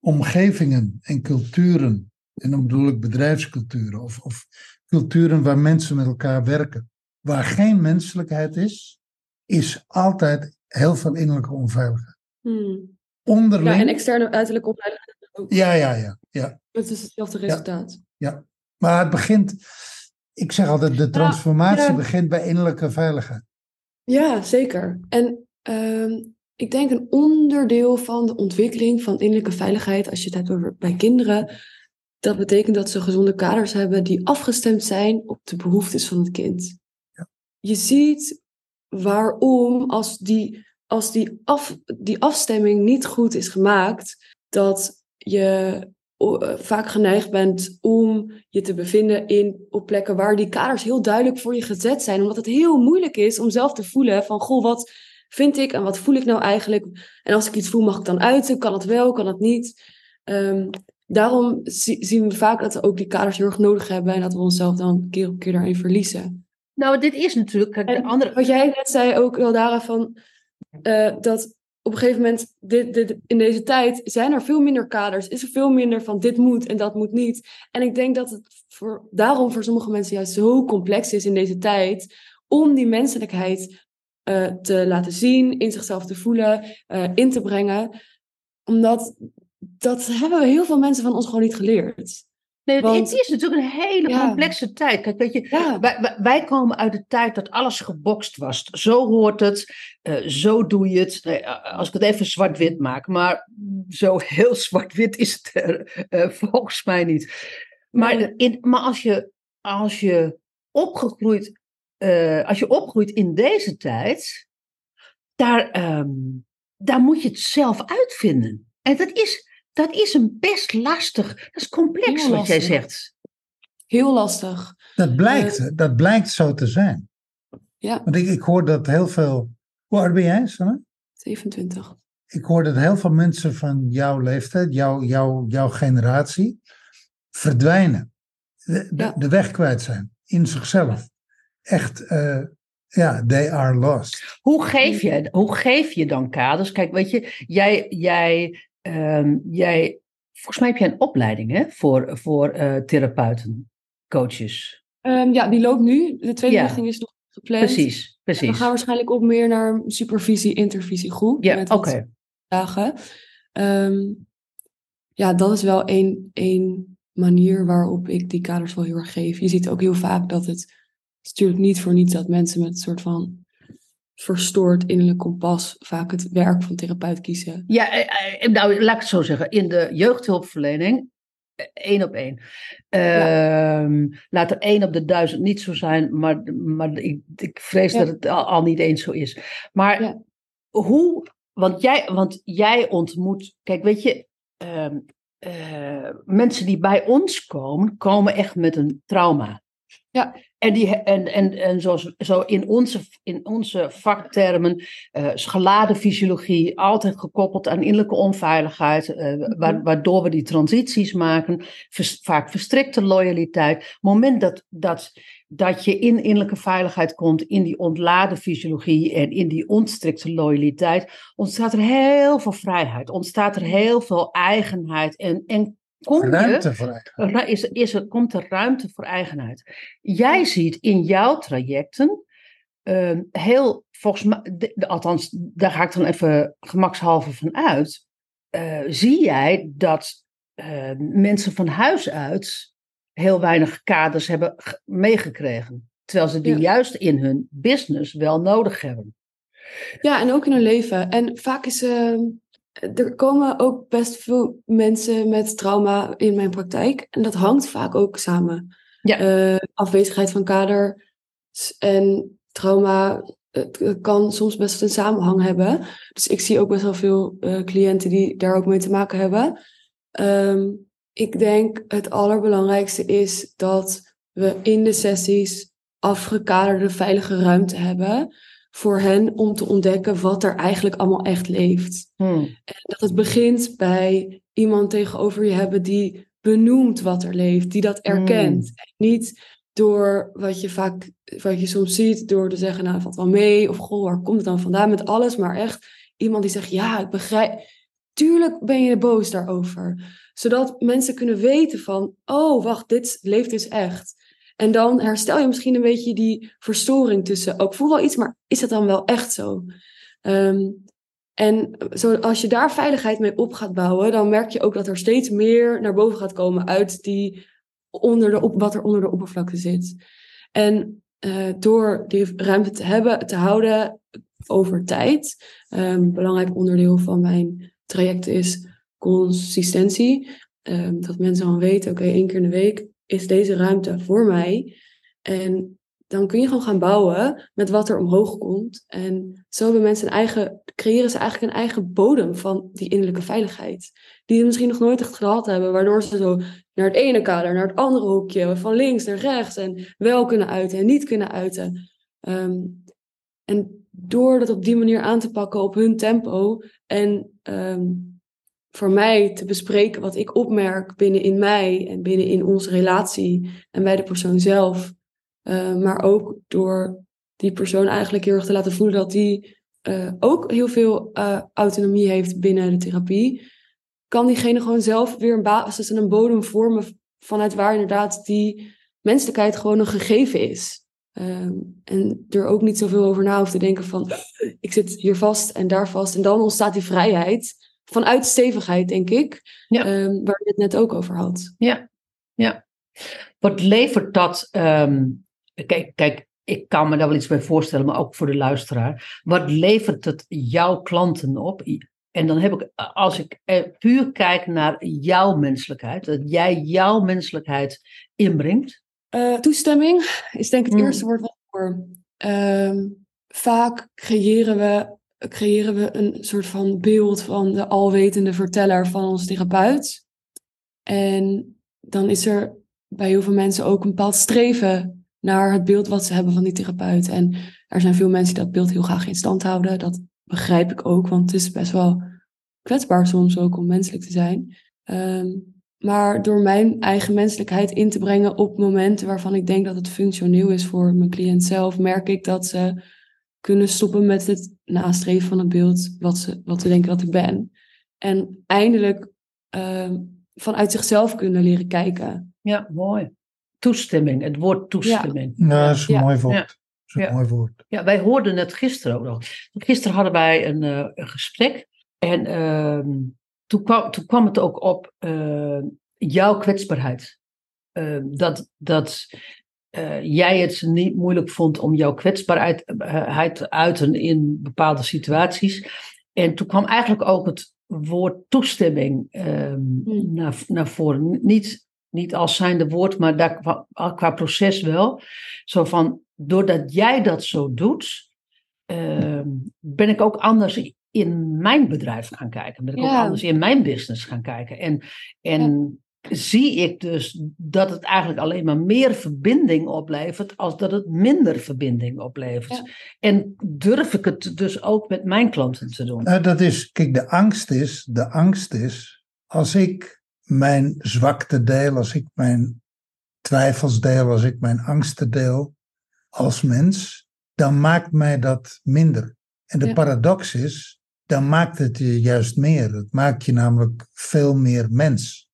omgevingen en culturen, en dan bedoel ik bedrijfsculturen, of, of culturen waar mensen met elkaar werken, waar geen menselijkheid is, is altijd heel veel innerlijke onveiligheid. Hmm. Onderling. Ja, en externe uiterlijke onveiligheid ook. Ja, ja, ja. ja. Het is hetzelfde resultaat. Ja, ja. Maar het begint, ik zeg altijd, de transformatie begint bij innerlijke veiligheid. Ja, zeker. En uh, ik denk een onderdeel van de ontwikkeling van innerlijke veiligheid, als je het hebt over bij kinderen, dat betekent dat ze gezonde kaders hebben die afgestemd zijn op de behoeftes van het kind. Ja. Je ziet waarom, als die, als die, af, die afstemming niet goed is gemaakt, dat je vaak geneigd bent om je te bevinden in, op plekken waar die kaders heel duidelijk voor je gezet zijn. Omdat het heel moeilijk is om zelf te voelen van, goh, wat vind ik en wat voel ik nou eigenlijk? En als ik iets voel, mag ik dan uiten? Kan het wel, kan het niet? Um, daarom zien we vaak dat we ook die kaders heel erg nodig hebben en dat we onszelf dan keer op keer daarin verliezen. Nou, dit is natuurlijk... de andere... Wat jij net zei ook, Eldara, van uh, dat op een gegeven moment, dit, in deze tijd, zijn er veel minder kaders. Is er veel minder van dit moet en dat moet niet. En ik denk dat het daarom voor sommige mensen juist zo complex is in deze tijd. Om die menselijkheid uh, te laten zien, in zichzelf te voelen, uh, in te brengen. Omdat dat hebben heel veel mensen van ons gewoon niet geleerd. Nee, het is natuurlijk een hele complexe tijd. Kijk, weet je, wij, wij, komen uit de tijd dat alles gebokst was. Zo hoort het, uh, zo doe je het. als ik het even zwart-wit maak, maar zo heel (laughs) zwart-wit is het er uh, volgens mij niet. Maar, in, maar als je, als je opgegroeid, uh, als je opgroeit in deze tijd, daar, um, daar moet je het zelf uitvinden. En dat is dat is een best lastig. Dat is complex wat jij zegt. Heel lastig. Dat blijkt, uh, dat blijkt zo te zijn. Ja. Want ik, ik hoor dat heel veel. Hoe oud ben jij, Sanne? 27. Ik hoor dat heel veel mensen van jouw leeftijd, jouw, jouw, jouw generatie, verdwijnen. De, de, de weg kwijt zijn in zichzelf. Echt, uh, ja, they are lost. Hoe geef je, hoe geef je dan kaders? Kijk, weet je, jij, jij ehm, jij, volgens mij heb jij een opleiding hè, voor, voor uh, therapeuten, coaches. Um, ja, die loopt nu. De tweede ja. richting is nog gepland. Precies, precies. we gaan waarschijnlijk op meer naar supervisie, intervisie groep. Ja, oké. Okay. Dagen. Um, ja, dat is wel één, één manier waarop ik die kaders wel heel erg geef. Je ziet ook heel vaak dat het, het is natuurlijk niet voor niets dat mensen met een soort van verstoord innerlijk kompas vaak het werk van therapeut kiezen. Ja, eh, eh, nou laat ik het zo zeggen. In de jeugdhulpverlening, eh, één op één. Ja. Uh, laat er één op de duizend niet zo zijn, maar, maar ik, ik vrees ja. dat het al, al, niet eens zo is. Maar ja. hoe, want jij, want jij ontmoet, kijk, weet je, uh, mensen die bij ons komen, komen echt met een trauma. Ja. En, die, en, en, en zoals, zo in, onze, in onze vaktermen, uh, geladen fysiologie, altijd gekoppeld aan innerlijke onveiligheid, uh, wa waardoor we die transities maken, vers, vaak verstrikte loyaliteit. moment dat, dat, dat je in innerlijke veiligheid komt, in die ontladen fysiologie en in die ontstrikte loyaliteit, ontstaat er heel veel vrijheid, ontstaat er heel veel eigenheid en, en Kom ruimte voor eigenheid. Is, is er, komt er ruimte voor eigenheid. Jij ziet in jouw trajecten uh, heel, volgens mij, de, althans, daar ga ik dan even gemakshalve van uit. Uh, zie jij dat uh, mensen van huis uit heel weinig kaders hebben meegekregen. Terwijl ze die ja. juist in hun business wel nodig hebben. Ja, en ook in hun leven. En vaak is uh, er komen ook best veel mensen met trauma in mijn praktijk. En dat hangt vaak ook samen. Ja. Uh, afwezigheid van kader en trauma het kan soms best een samenhang hebben. Dus ik zie ook best wel veel uh, cliënten die daar ook mee te maken hebben. Um, ik denk het allerbelangrijkste is dat we in de sessies afgekaderde veilige ruimte hebben voor hen om te ontdekken wat er eigenlijk allemaal echt leeft. Hmm. En dat het begint bij iemand tegenover je hebben die benoemt wat er leeft, die dat erkent. Hmm. Niet door wat je vaak, wat je soms ziet, door te zeggen, nou, valt wel mee, of goh, waar komt het dan vandaan met alles, maar echt iemand die zegt, ja, ik begrijp, tuurlijk ben je boos daarover. Zodat mensen kunnen weten van, oh, wacht, dit leeft dus echt. En dan herstel je misschien een beetje die verstoring tussen, ook voel wel iets, maar is het dan wel echt zo? Um, en zo, als je daar veiligheid mee op gaat bouwen, dan merk je ook dat er steeds meer naar boven gaat komen uit die onder de, wat er onder de oppervlakte zit. En uh, door die ruimte te hebben, te houden over tijd, um, belangrijk onderdeel van mijn traject is consistentie. Um, dat mensen dan weten, oké, één keer in de week is deze ruimte voor mij. En dan kun je gewoon gaan bouwen met wat er omhoog komt. En zo hebben mensen een eigen, creëren ze eigenlijk een eigen bodem van die innerlijke veiligheid. Die ze misschien nog nooit echt gehad hebben, waardoor ze zo naar het ene kader, naar het andere hoekje, van links naar rechts en wel kunnen uiten en niet kunnen uiten. Um, en door dat op die manier aan te pakken op hun tempo en um, voor mij te bespreken wat ik opmerk binnen in mij en binnen in onze relatie en bij de persoon zelf. Uh, maar ook door die persoon eigenlijk heel erg te laten voelen dat die uh, ook heel veel uh, autonomie heeft binnen de therapie. Kan diegene gewoon zelf weer een basis en een bodem vormen vanuit waar inderdaad die menselijkheid gewoon een gegeven is. Um, en er ook niet zoveel over na hoeft te denken van ik zit hier vast en daar vast. En dan ontstaat die vrijheid vanuit stevigheid, denk ik. Ja. Um, waar je het net ook over had. Ja, ja. Wat levert dat? Um, kijk, kijk, ik kan me daar wel iets bij voorstellen, maar ook voor de luisteraar. Wat levert het jouw klanten op? En dan heb ik, als ik puur kijk naar jouw menselijkheid, dat jij jouw menselijkheid inbrengt. Uh, toestemming is denk ik het mm. eerste woord wat ik hoor. Uh, vaak creëren we, creëren we een soort van beeld van de alwetende verteller van ons therapeut. En dan is er bij heel veel mensen ook een bepaald streven naar het beeld wat ze hebben van die therapeut. En er zijn veel mensen die dat beeld heel graag in stand houden. Dat begrijp ik ook, want het is best wel kwetsbaar soms ook om menselijk te zijn. Um, maar door mijn eigen menselijkheid in te brengen op momenten waarvan ik denk dat het functioneel is voor mijn cliënt zelf, merk ik dat ze kunnen stoppen met het nastreven van het beeld wat ze, wat ze denken dat ik ben. En eindelijk ehm, vanuit zichzelf kunnen leren kijken. Ja, mooi. Toestemming, het woord toestemming. Ja, dat is een Ja. mooi woord. Ja. Dat is een Ja. mooi woord. Ja, wij hoorden het gisteren ook nog. Gisteren hadden wij een, eh, een gesprek en ehm, toen, kwam, toen kwam het ook op eh, jouw kwetsbaarheid. Ehm, dat dat eh, jij het niet moeilijk vond om jouw kwetsbaarheid te uiten in bepaalde situaties. En toen kwam eigenlijk ook het woord toestemming ehm, Hmm. naar, naar voren. Niet, niet als zijnde woord, maar daar, qua, qua proces wel. Zo van, doordat jij dat zo doet, ehm, ben ik ook anders in mijn bedrijf gaan kijken. Ben ik ook anders in mijn business gaan kijken. En, en zie ik dus dat het eigenlijk alleen maar meer verbinding oplevert, als dat het minder verbinding oplevert. Ja. En durf ik het dus ook met mijn klanten te doen. Nou, dat is, kijk, de angst is, de angst is, als ik mijn zwakte deel, als ik mijn twijfels deel, als ik mijn angsten deel als mens, dan maakt mij dat minder. En de Ja. paradox is, dan maakt het je juist meer. Het maakt je namelijk veel meer mens.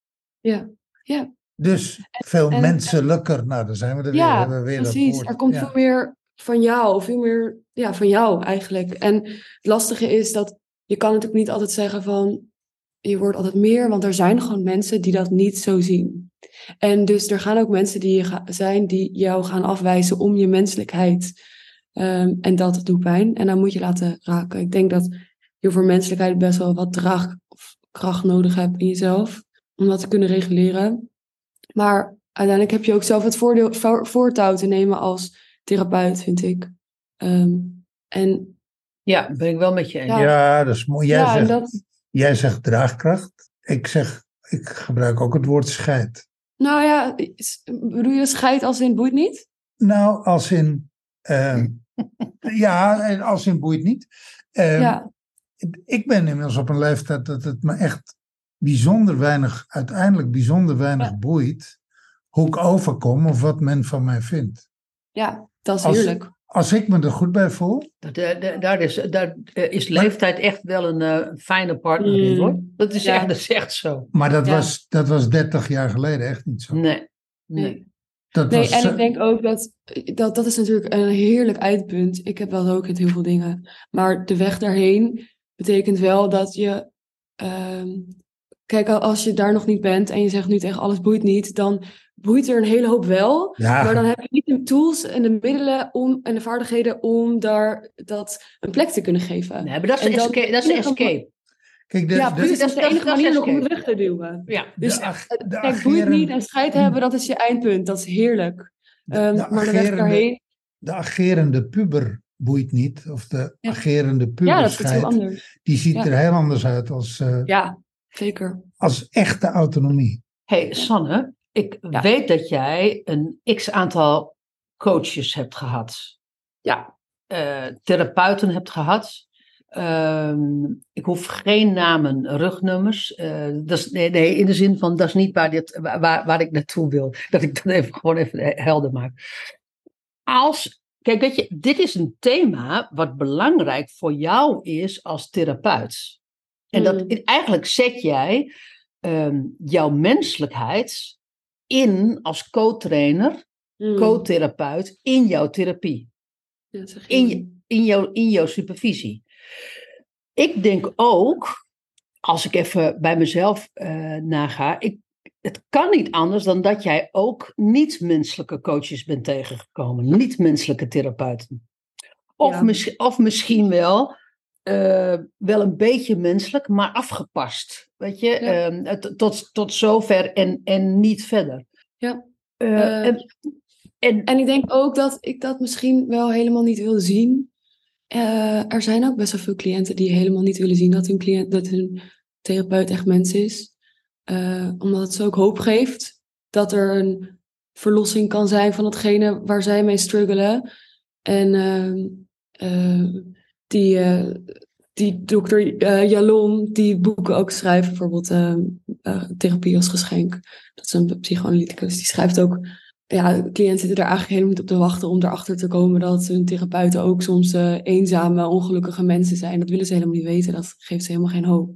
Ja, Dus veel en- menselijker. Nou, dan zijn we er weer. ja hebben we weer precies. Er komt Ja. veel meer van jou, veel meer ja, van jou eigenlijk. En het lastige is dat je kan natuurlijk niet altijd zeggen van je wordt altijd meer, want er zijn gewoon mensen die dat niet zo zien. En dus er gaan ook mensen die zijn die jou gaan afwijzen om je menselijkheid. Ehm, en dat doet pijn. En dan moet je laten raken. Ik denk dat je voor menselijkheid best wel wat draag of kracht nodig hebt in jezelf. Om dat te kunnen reguleren. Maar uiteindelijk heb je ook zelf het voordeel, voor- voortouw te nemen als therapeut, vind ik. Ehm, en Ja, ben ik wel met je eens. Ja. Ja, dat is mooi. Jij, ja, zegt, dat, jij zegt draagkracht. Ik zeg, ik gebruik ook het woord scheid. nou ja, bedoel je scheid als in boeit niet? Nou, als in. ehm, (laughs) ja, en als in boeit niet. Ehm, ja, Ik ben inmiddels op een leeftijd dat het me echt bijzonder weinig, uiteindelijk bijzonder weinig Ja. boeit. hoe ik overkom of wat men van mij vindt. ja, dat is Als- heerlijk. Als ik me er goed bij voel. Dat, eh, de- daar is, daar eh, is leeftijd echt wel een eh, fijne partner in Mm. hoor. Dat is, Ja. echt, dat is echt zo. Maar dat, Ja. was, dat was 30 jaar geleden echt niet zo. Nee. nee. Nee. Dat Nee, was, en ik denk ook dat, dat dat is natuurlijk een heerlijk eindpunt. Ik heb wel ook het heel veel dingen. Maar de weg daarheen betekent wel dat je... ehm, kijk, als je daar nog niet bent en je zegt nu tegen alles boeit niet... dan boeit er een hele hoop wel. ja, Maar dan heb je niet de tools en de middelen om, en de vaardigheden om daar dat een plek te kunnen geven. Nee, maar dat is En de dan- escape. Dat is de escape. kijk, de, ja, de, precies. dat is- de enige manier nog om het weg te duwen. Ja. Dus de, ag- de Kijk, boeit niet en scheid hebben, dat is je eindpunt. Dat is heerlijk. Ehm, de maar de weg agerende- daarheen, de agerende puber boeit niet. Of de Ja. agerende ja, dat is heel anders. die ziet Ja. er heel anders uit als, eh, Ja, zeker. als echte autonomie. hey, Sanne, ik Ja. weet dat jij een x aantal coaches hebt gehad. Ja, eh, therapeuten hebt gehad. Ehm, ik hoef geen namen, rugnummers. Eh, dat is, nee, nee, in de zin van dat is niet waar, dit, waar, waar ik naartoe wil. (laughs) Dat ik dat even gewoon even helder maak. Als, kijk, weet je, dit is een thema wat belangrijk voor jou is als therapeut. En dat Mm. eigenlijk zet jij ehm, jouw menselijkheid in als co-trainer, Mm. co-therapeut in jouw therapie Ja, in, in, jouw, in jouw supervisie. Ik denk ook, als ik even bij mezelf eh, naga, ik, het kan niet anders dan dat jij ook niet-menselijke coaches bent tegengekomen, niet-menselijke therapeuten. Of, Ja. mis- of misschien wel, eh, wel een beetje menselijk, maar afgepast. Weet je, Ja. Ehm, tot, tot zover en, en niet verder. Ja. Eh, Eh, en, en, En ik denk ook dat ik dat misschien wel helemaal niet wil zien. Er zijn ook best wel veel cliënten die helemaal niet willen zien dat hun, cliënt, dat hun therapeut echt mens is. Omdat het zo ook hoop geeft dat er een verlossing kan zijn van hetgene waar zij mee struggelen. En ehm, eh, die, eh, die dokter eh, Jalon, die boeken ook schrijft, bijvoorbeeld eh, Therapie als Geschenk. Dat is een psychoanalyticus. Die schrijft ook ja, cliënten zitten er eigenlijk helemaal niet op te wachten om erachter te komen dat hun therapeuten ook soms eenzame, ongelukkige mensen zijn. Dat willen ze helemaal niet weten. Dat geeft ze helemaal geen hoop.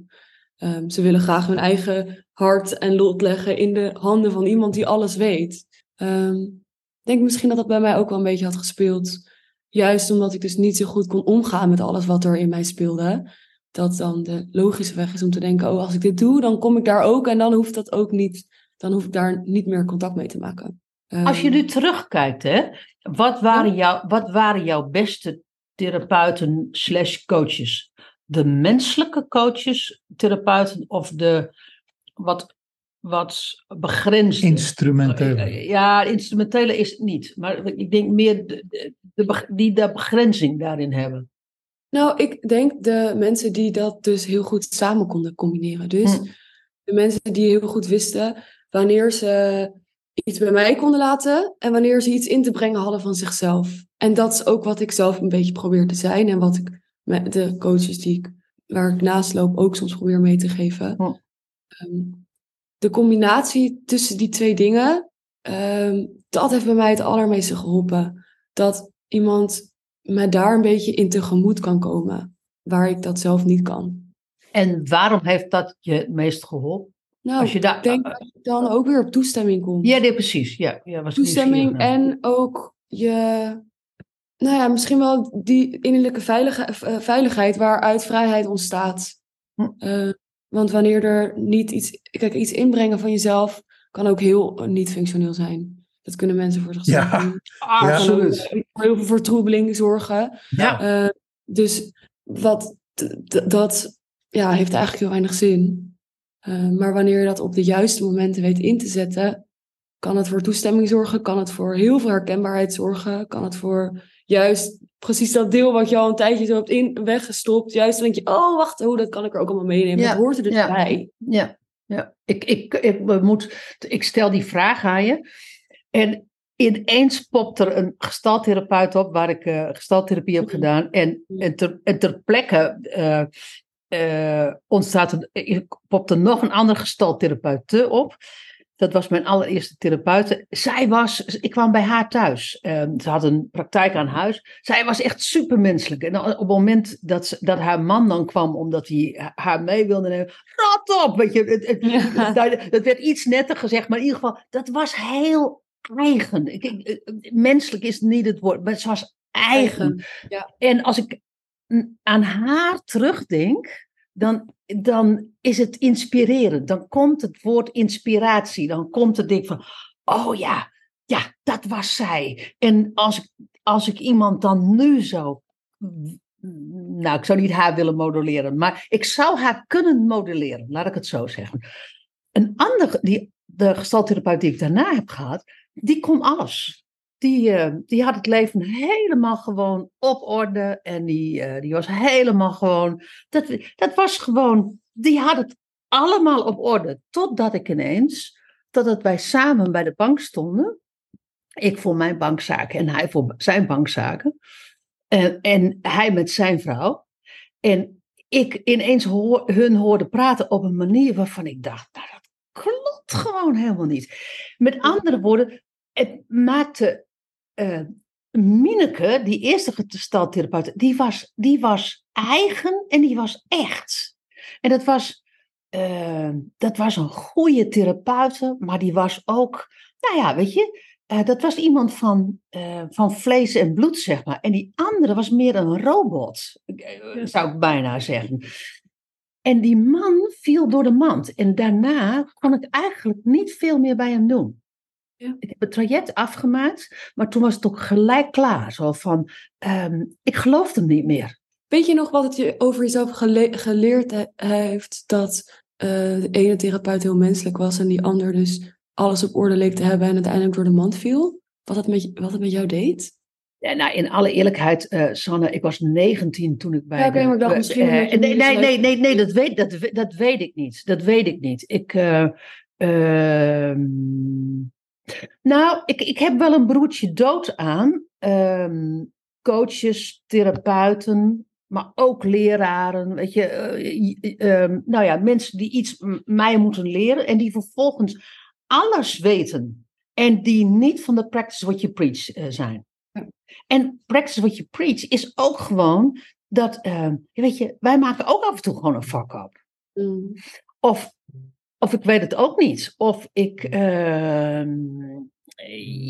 Ehm, ze willen graag hun eigen hart en lot leggen in de handen van iemand die alles weet. Ehm, ik denk misschien dat dat bij mij ook wel een beetje had gespeeld. Juist omdat ik dus niet zo goed kon omgaan met alles wat er in mij speelde. Dat dan de logische weg is om te denken: oh, als ik dit doe, dan kom ik daar ook. En dan hoeft dat ook niet. Dan hoef ik daar niet meer contact mee te maken. Als je Ehm, nu terugkijkt, hè, wat, waren jou, wat waren jouw beste therapeuten slash coaches? De menselijke coaches, therapeuten of de wat, wat begrensde? Instrumentele. Ja, instrumentele is het niet. Maar ik denk meer de, de, de die de begrenzing daarin hebben. Nou, ik denk de mensen die dat dus heel goed samen konden combineren. Dus Hm. de mensen die heel goed wisten wanneer ze iets bij mij konden laten en wanneer ze iets in te brengen hadden van zichzelf. En dat is ook wat ik zelf een beetje probeer te zijn en wat ik met de coaches die ik, waar ik naast loop ook soms probeer mee te geven. Hm. Ehm, de combinatie tussen die twee dingen, ehm, dat heeft bij mij het allermeeste geholpen. Dat iemand me daar een beetje in tegemoet kan komen, waar ik dat zelf niet kan. En waarom heeft dat je het meest geholpen? Nou, Als je daar- ik denk dat je dan ook weer op toestemming komt. Ja, nee, precies. Ja, ja, was toestemming en ook je, nou ja, misschien wel die innerlijke veilige, eh, veiligheid waaruit vrijheid ontstaat. Hm. Eh, want wanneer er niet iets, kijk, iets inbrengen van jezelf kan ook heel niet functioneel zijn. Dat kunnen mensen voor zichzelf Ja. doen. (laughs) Ah, kan ook Absoluut. voor heel veel vertroebeling zorgen. Ja. Eh, dus wat, dat ja, heeft eigenlijk heel weinig zin. Eh, maar wanneer je dat op de juiste momenten weet in te zetten, kan het voor toestemming zorgen, kan het voor heel veel herkenbaarheid zorgen, kan het voor juist precies dat deel wat je al een tijdje zo hebt in, weggestopt, juist dan denk je, oh wacht, oh, dat kan ik er ook allemaal meenemen, Ja, dat hoort er dus ja. bij. Ja, ja. Ik, ik, ik, we moet, ik stel die vraag aan je. En ineens popt er een gestaltherapeut op, waar ik eh gestaltherapie heb Mhm. gedaan. En, en, ter, en ter plekke eh, eh, ontstaat er, eh, popt er nog een andere gestaltherapeut op. Dat was mijn allereerste therapeute. Zij was, ik kwam bij haar thuis. Ehm, ze had een praktijk aan huis. Zij was echt supermenselijk. En op het moment dat, ze, dat haar man dan kwam, omdat hij haar mee wilde nemen, rot op! Weet je, het, het, Ja. dat werd iets netter gezegd, maar in ieder geval, dat was heel eigen. Ik, ik- menselijk is niet het woord, maar het was eigen. Ja. En als ik aan haar terugdenk, dan, dan is het inspirerend. Dan komt het woord inspiratie. Dan komt het ding van, oh ja, ja, dat was zij. En als ik, als ik iemand dan nu zo. Nou, ik zou niet haar willen modelleren, maar ik zou haar kunnen modelleren, laat ik het zo zeggen. Een ander, die, de gestaltherapeut die ik daarna heb gehad, die kon alles. Die, eh, die had het leven helemaal gewoon op orde. En die, eh, die was helemaal gewoon. Dat, dat was gewoon. Die had het allemaal op orde. Totdat ik ineens. Totdat wij samen bij de bank stonden. Ik voor mijn bankzaken en hij voor zijn bankzaken. En, en hij met zijn vrouw. En ik ineens hoor, hun hoorde praten op een manier waarvan ik dacht. Nou, dat klopt gewoon helemaal niet. Met andere woorden, het maakte eh Mineke, die eerste gestaltherapeut, die was, die was eigen en die was echt. En dat was, eh, dat was een goede therapeute, maar die was ook, nou ja, weet je, eh, dat was iemand van, van vlees en bloed, zeg maar. En die andere was meer een robot, zou ik bijna zeggen. En die man viel door de mand. En daarna kon ik eigenlijk niet veel meer bij hem doen. Ja. Ik heb het traject afgemaakt, maar toen was het ook gelijk klaar. Zo van, ehm, ik geloofde hem niet meer. Weet je nog wat het je over jezelf gele- geleerd he- heeft dat eh, de ene therapeut heel menselijk was en die ander dus alles op orde leek te hebben en uiteindelijk door de mand viel? Wat het met, wat het met jou deed? Ja, nou, in alle eerlijkheid, eh, Sanne, ik was 19 toen ik bij. Ja, oké, maar ik dacht misschien eh, nee, nee, nee, nee, nee, dat weet, dat, dat weet ik niet. Dat weet ik niet. Ik. ehm, nou, ik, ik heb wel een broertje dood aan. Ehm, coaches, therapeuten, maar ook leraren. Weet je, eh, ehm, nou ja, mensen die iets mij moeten leren en die vervolgens alles weten. En die niet van de practice what you preach eh, zijn. En practice what you preach is ook gewoon dat, eh, weet je, wij maken ook af en toe gewoon een fuck up. Mm. Of, of ik weet het ook niet. Of ik, ehm,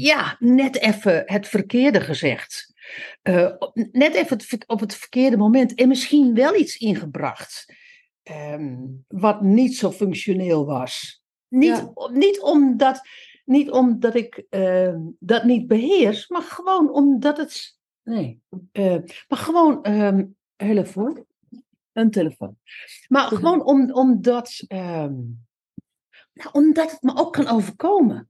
ja, net even het verkeerde gezegd. Eh, net even het op het verkeerde moment. En misschien wel iets ingebracht. ehm, wat niet zo functioneel was. Niet, Ja. niet omdat, niet omdat ik ehm, dat niet beheers, maar gewoon omdat het. Nee. eh, maar gewoon. ehm telefoon. Een telefoon. Maar gewoon om, omdat. Nou, omdat het me ook kan overkomen.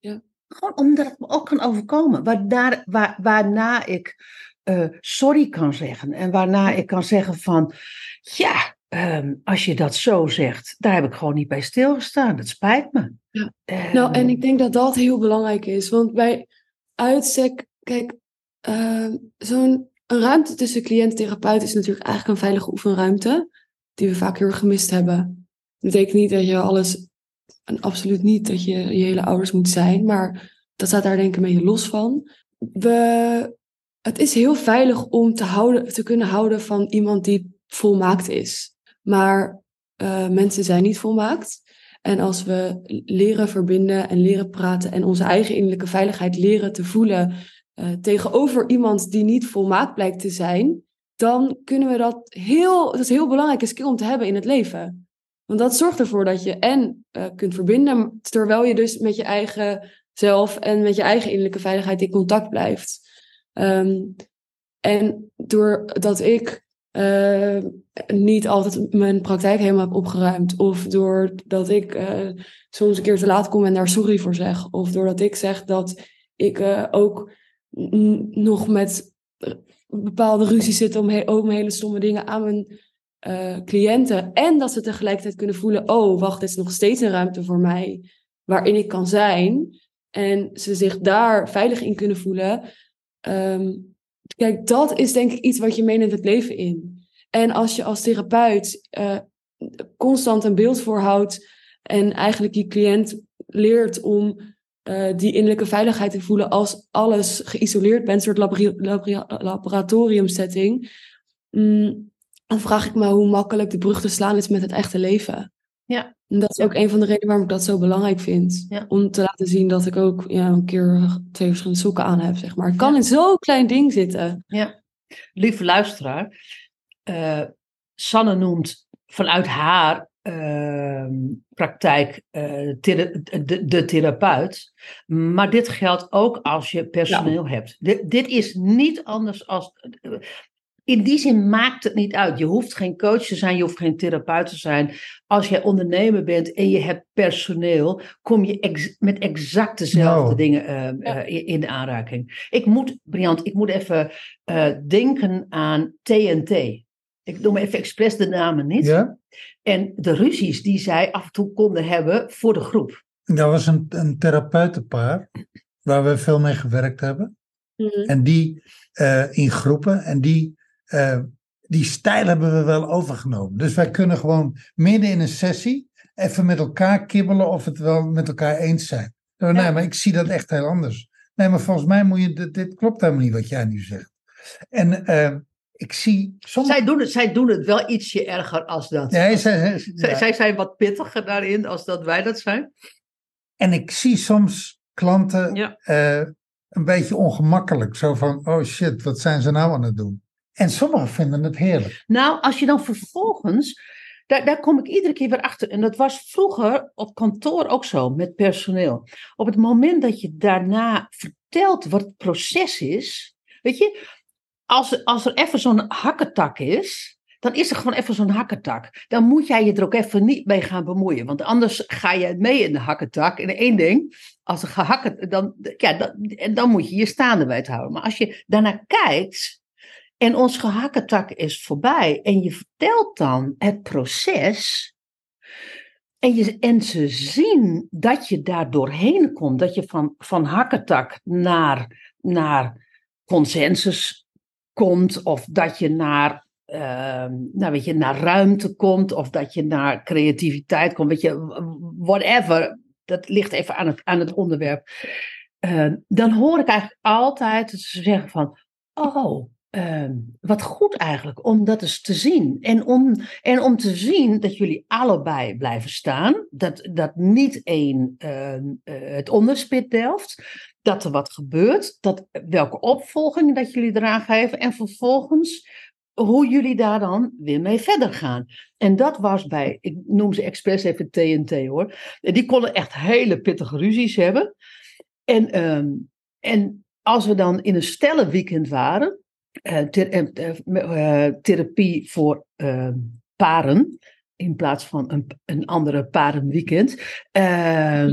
Ja. Gewoon omdat het me ook kan overkomen. Waarna, waar, waarna ik eh, sorry kan zeggen. En waarna ik kan zeggen van. Ja, ehm, als je dat zo zegt, daar heb ik gewoon niet bij stilgestaan. Dat spijt me. Ja. Ehm, Nou, en ik denk dat dat heel belangrijk is. Want bij uitstek, kijk, ehm, zo'n ruimte tussen cliënt en therapeut is natuurlijk eigenlijk een veilige oefenruimte. Die we vaak heel erg gemist hebben. Dat betekent niet dat je alles, absoluut niet dat je je hele ouders moet zijn. Maar dat staat daar denk ik een beetje los van. We, het is heel veilig om te, houden, te kunnen houden van iemand die volmaakt is. Maar eh, mensen zijn niet volmaakt. En als we leren verbinden en leren praten en onze eigen innerlijke veiligheid leren te voelen eh, tegenover iemand die niet volmaakt blijkt te zijn, dan kunnen we dat heel, dat is een heel belangrijke skill om te hebben in het leven. Want dat zorgt ervoor dat je en eh, kunt verbinden, terwijl je dus met je eigen zelf en met je eigen innerlijke veiligheid in contact blijft. Ehm, en doordat ik eh, niet altijd mijn praktijk helemaal heb opgeruimd. Of doordat ik eh, soms een keer te laat kom en daar sorry voor zeg. Of doordat ik zeg dat ik ook nog met bepaalde ruzies zit om, he- om hele stomme dingen aan mijn eh, cliënten. En dat ze tegelijkertijd kunnen voelen, oh wacht, dit is nog steeds een ruimte voor mij waarin ik kan zijn. En ze zich daar veilig in kunnen voelen. Ehm, kijk, dat is denk ik iets wat je meeneemt het leven in. En als je als therapeut eh, constant een beeld voorhoudt en eigenlijk je cliënt leert om eh, die innerlijke veiligheid te voelen als alles geïsoleerd bent, een soort labori- laboratoriumsetting, mm, dan vraag ik me hoe makkelijk de brug te slaan is met het echte leven. Ja. En dat is ook een van de redenen waarom ik dat zo belangrijk vind. Ja. Om te laten zien dat ik ook ja, een keer twee verschillende sokken aan heb, zeg maar. Het kan Ja. in zo'n klein ding zitten. Lieve luisteraar, eh, Sanne noemt vanuit haar ehm, praktijk eh, thera- de, de therapeut. Maar dit geldt ook als je personeel hebt. Dit, dit is niet anders als. In die zin maakt het niet uit. Je hoeft geen coach te zijn, je hoeft geen therapeut te zijn. Als jij ondernemer bent en je hebt personeel, kom je ex- met exact dezelfde Nou. dingen eh, Ja. eh, in, de aanraking. Ik moet, Briant, ik moet even eh, denken aan TNT. Ik noem even expres de namen niet. Ja, En de ruzies die zij af en toe konden hebben voor de groep. dat was een, een therapeutenpaar waar we veel mee gewerkt hebben. En die eh, in groepen. En die, eh, die stijl hebben we wel overgenomen. Dus wij kunnen gewoon midden in een sessie even met elkaar kibbelen of het wel met elkaar eens zijn. Oh, nee, Ja. maar ik zie dat echt heel anders. Nee, maar volgens mij moet je, dit, dit klopt helemaal niet wat jij nu zegt. En eh, ik zie sommige... Zij doen, het, zij doen het wel ietsje erger als dat. Nee, zij, Zij, ja. zij zijn wat pittiger daarin als dat wij dat zijn. En ik zie soms klanten Ja. eh, een beetje ongemakkelijk. Zo van, oh shit, wat zijn ze nou aan het doen? En sommigen vinden het heerlijk. Nou, als je dan vervolgens, daar, daar kom ik iedere keer weer achter. En dat was vroeger op kantoor ook zo, met personeel. Op het moment dat je daarna vertelt wat het proces is, weet je, als, als er even zo'n hakketak is, dan is er gewoon even zo'n hakketak. Dan moet jij je er ook even niet mee gaan bemoeien. Want anders ga je mee in de hakketak. En één ding, als er gehakken, dan, ja, dan, dan moet je je staande bij het houden. Maar als je daarnaar kijkt, en ons gehakketak is voorbij. En je vertelt dan het proces. En, je, en ze zien dat je daar doorheen komt. Dat je van, van hakketak naar, naar consensus komt. Of dat je naar, ehm, nou weet je, naar ruimte komt. Of dat je naar creativiteit komt. Weet je, whatever. Dat ligt even aan het, aan het onderwerp. Eh, dan hoor ik eigenlijk altijd ze zeggen van... Oh, ehm, wat goed eigenlijk om dat eens te zien. En om, en om te zien dat jullie allebei blijven staan. Dat, dat niet één ehm, eh, het onderspit delft. Dat er wat gebeurt. Dat, welke opvolging dat jullie eraan geven. En vervolgens hoe jullie daar dan weer mee verder gaan. En dat was bij, ik noem ze expres even TNT hoor. Die konden echt hele pittige ruzies hebben. En, ehm, en als we dan in een stellenweekend waren, uh, therapie voor ehm, paren, in plaats van een, een andere parenweekend. Uh,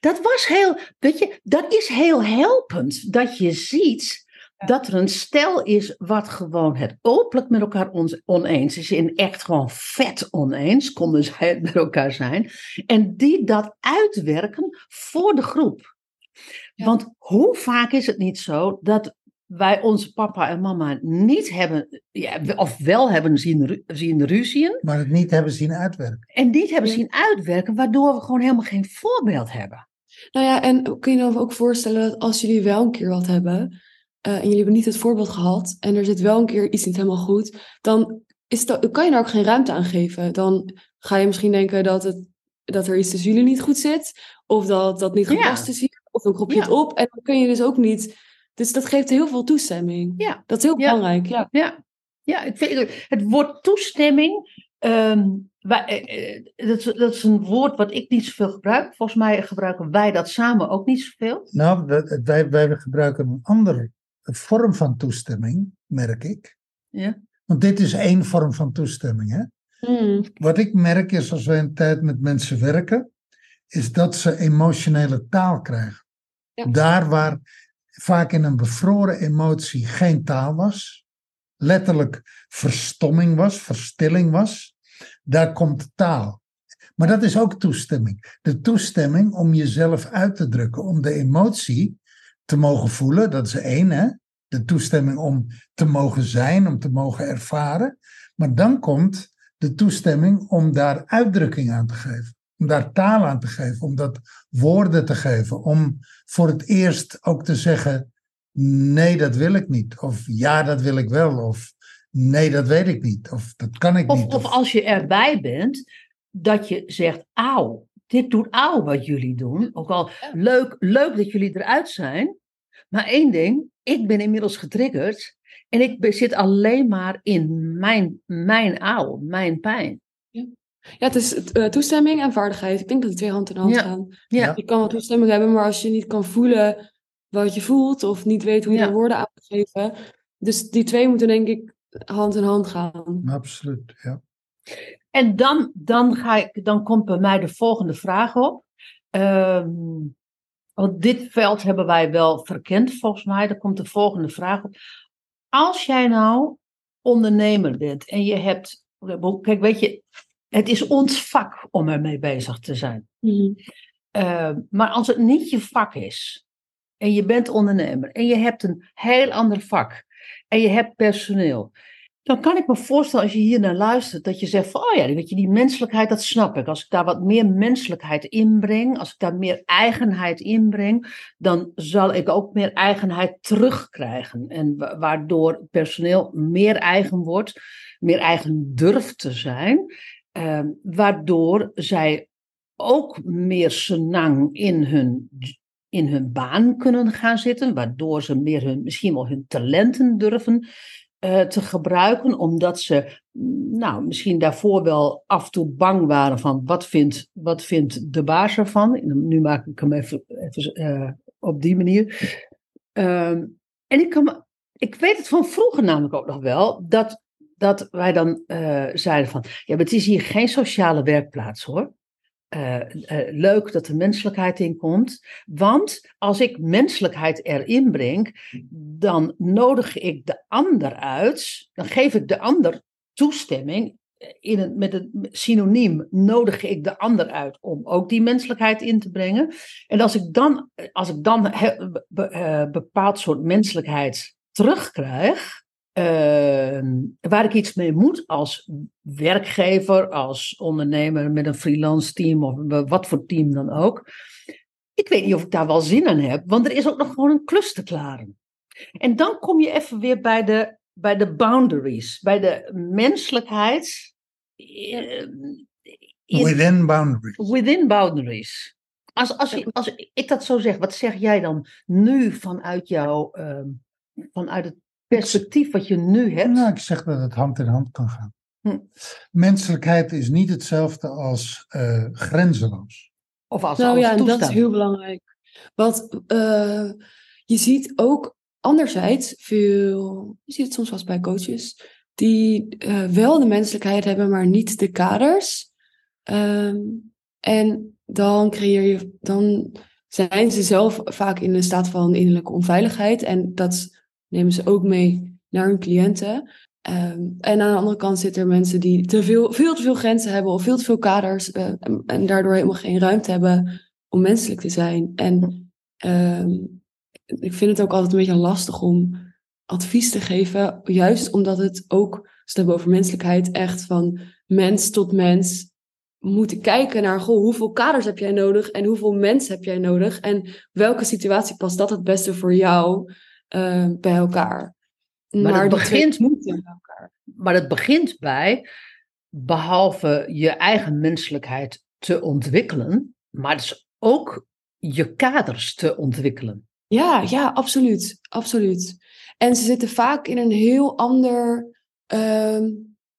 dat was heel, weet je, dat is heel helpend. Dat je ziet dat er een stel is wat gewoon het openlijk met elkaar oneens is. En echt gewoon vet oneens, konden zij het met elkaar zijn. En die dat uitwerken voor de groep. Want hoe vaak is het niet zo dat wij onze papa en mama niet hebben, ja, of wel hebben zien, zien ruzien. Maar het niet hebben zien uitwerken. En niet hebben zien uitwerken, waardoor we gewoon helemaal geen voorbeeld hebben. Nou ja, en kun je dan ook voorstellen dat als jullie wel een keer wat hebben, uh, en jullie hebben niet het voorbeeld gehad, en er zit wel een keer iets niet helemaal goed, dan is dat, kan je daar ook geen ruimte aan geven. Dan ga je misschien denken dat, het, dat er iets tussen jullie niet goed zit, of dat dat niet gepast is hier, of dan roep je het op, en dan kun je dus ook niet dus dat geeft heel veel toestemming. Ja. Dat is heel belangrijk. Ja, ja. ja ik vind, het woord toestemming, um, wij, dat, is, dat, is, een woord wat ik niet zoveel gebruik. Volgens mij gebruiken wij dat samen ook niet zoveel. Nou, wij, wij gebruiken een andere vorm van toestemming, merk ik. Ja. Want dit is één vorm van toestemming. Hè? Hmm. Wat ik merk is als we een tijd met mensen werken, is dat ze emotionele taal krijgen. Ja. Daar waar vaak in een bevroren emotie geen taal was, letterlijk verstomming was, verstilling was, daar komt taal. Maar dat is ook toestemming. De toestemming om jezelf uit te drukken, om de emotie te mogen voelen, dat is één, hè? De toestemming om te mogen zijn, om te mogen ervaren. Maar dan komt de toestemming om daar uitdrukking aan te geven om daar taal aan te geven, om dat woorden te geven, om voor het eerst ook te zeggen, nee, dat wil ik niet, of ja, dat wil ik wel, of nee, dat weet ik niet, of dat kan ik of, niet. Of, of als je erbij bent, dat je zegt, auw, dit doet auw wat jullie doen. Ook al leuk, leuk dat jullie eruit zijn, maar één ding, ik ben inmiddels getriggerd en ik zit alleen maar in mijn, mijn auw, mijn pijn. Ja, het is uh, toestemming en vaardigheid. Ik denk dat die twee hand in hand gaan. Ja. Je kan wel toestemming hebben, maar als je niet kan voelen wat je voelt of niet weet hoe je er woorden aan moet geven. Dus die twee moeten denk ik hand in hand gaan. Absoluut, ja. En dan, dan, ga ik, dan komt bij mij de volgende vraag op. Um, want dit veld hebben wij wel verkend volgens mij. Dan komt de volgende vraag op. Als jij nou ondernemer bent en je hebt. Kijk, weet je, het is ons vak om ermee bezig te zijn. Mhm. Ehm, maar als het niet je vak is en je bent ondernemer en je hebt een heel ander vak en je hebt personeel, dan kan ik me voorstellen als je hier naar luistert dat je zegt van, oh ja, weet je, die menselijkheid, dat snap ik. Als ik daar wat meer menselijkheid inbreng, als ik daar meer eigenheid inbreng, dan zal ik ook meer eigenheid terugkrijgen. En waardoor personeel meer eigen wordt, meer eigen durft te zijn. Ehm, waardoor zij ook meer senang in hun, in hun baan kunnen gaan zitten, waardoor ze meer hun, misschien wel hun talenten durven uh, te gebruiken, omdat ze nou, misschien daarvoor wel af en toe bang waren van wat vindt, wat vindt de baas ervan. Nu maak ik hem even, even uh, op die manier. Um, en ik, kan, ik weet het van vroeger namelijk ook nog wel, dat dat wij dan uh, zeiden van, ja, het is hier geen sociale werkplaats hoor. Uh, uh, leuk dat er menselijkheid in komt. Want als ik menselijkheid erin breng, dan nodig ik de ander uit. Dan geef ik de ander toestemming. In het, met het synoniem nodig ik de ander uit om ook die menselijkheid in te brengen. En als ik dan, als ik dan een bepaald soort menselijkheid terugkrijg, Ehm, waar ik iets mee moet als werkgever, als ondernemer met een freelance team of wat voor team dan ook. Ik weet niet of ik daar wel zin aan heb, want er is ook nog gewoon een klus te klaren. En dan kom je even weer bij de, bij de boundaries, bij de menselijkheid. eh, in- Within boundaries. within boundaries. Als, als, je- als ik dat zo zeg, wat zeg jij dan nu vanuit jouw, ehm, vanuit het perspectief wat je nu hebt? Nou, ik zeg dat het hand in hand kan gaan. Hm. Menselijkheid is niet hetzelfde als eh, grenzeloos. Of als Nou alles ja, en dat is heel belangrijk. Want eh, je ziet ook anderzijds veel, je ziet het soms wel bij coaches, die eh, wel de menselijkheid hebben, maar niet de kaders. Ehm, en dan creëer je, dan zijn ze zelf vaak in een staat van innerlijke onveiligheid. En dat nemen ze ook mee naar hun cliënten. Ehm, en aan de andere kant zitten er mensen die te veel, veel te veel grenzen hebben of veel te veel kaders eh, en, daardoor helemaal geen ruimte hebben om menselijk te zijn. En ehm, ik vind het ook altijd een beetje lastig om advies te geven, juist omdat het ook, als we hebben over menselijkheid, echt van mens tot mens moeten kijken naar, goh, hoeveel kaders heb jij nodig en hoeveel mens heb jij nodig en welke situatie past dat het beste voor jou eh, bij elkaar. Maar het die twee begint- bij elkaar. Maar het begint bij, behalve je eigen menselijkheid te ontwikkelen, maar dus ook je kaders te ontwikkelen. Ja, ja, absoluut. Absoluut. En ze zitten vaak in een heel ander. ehm,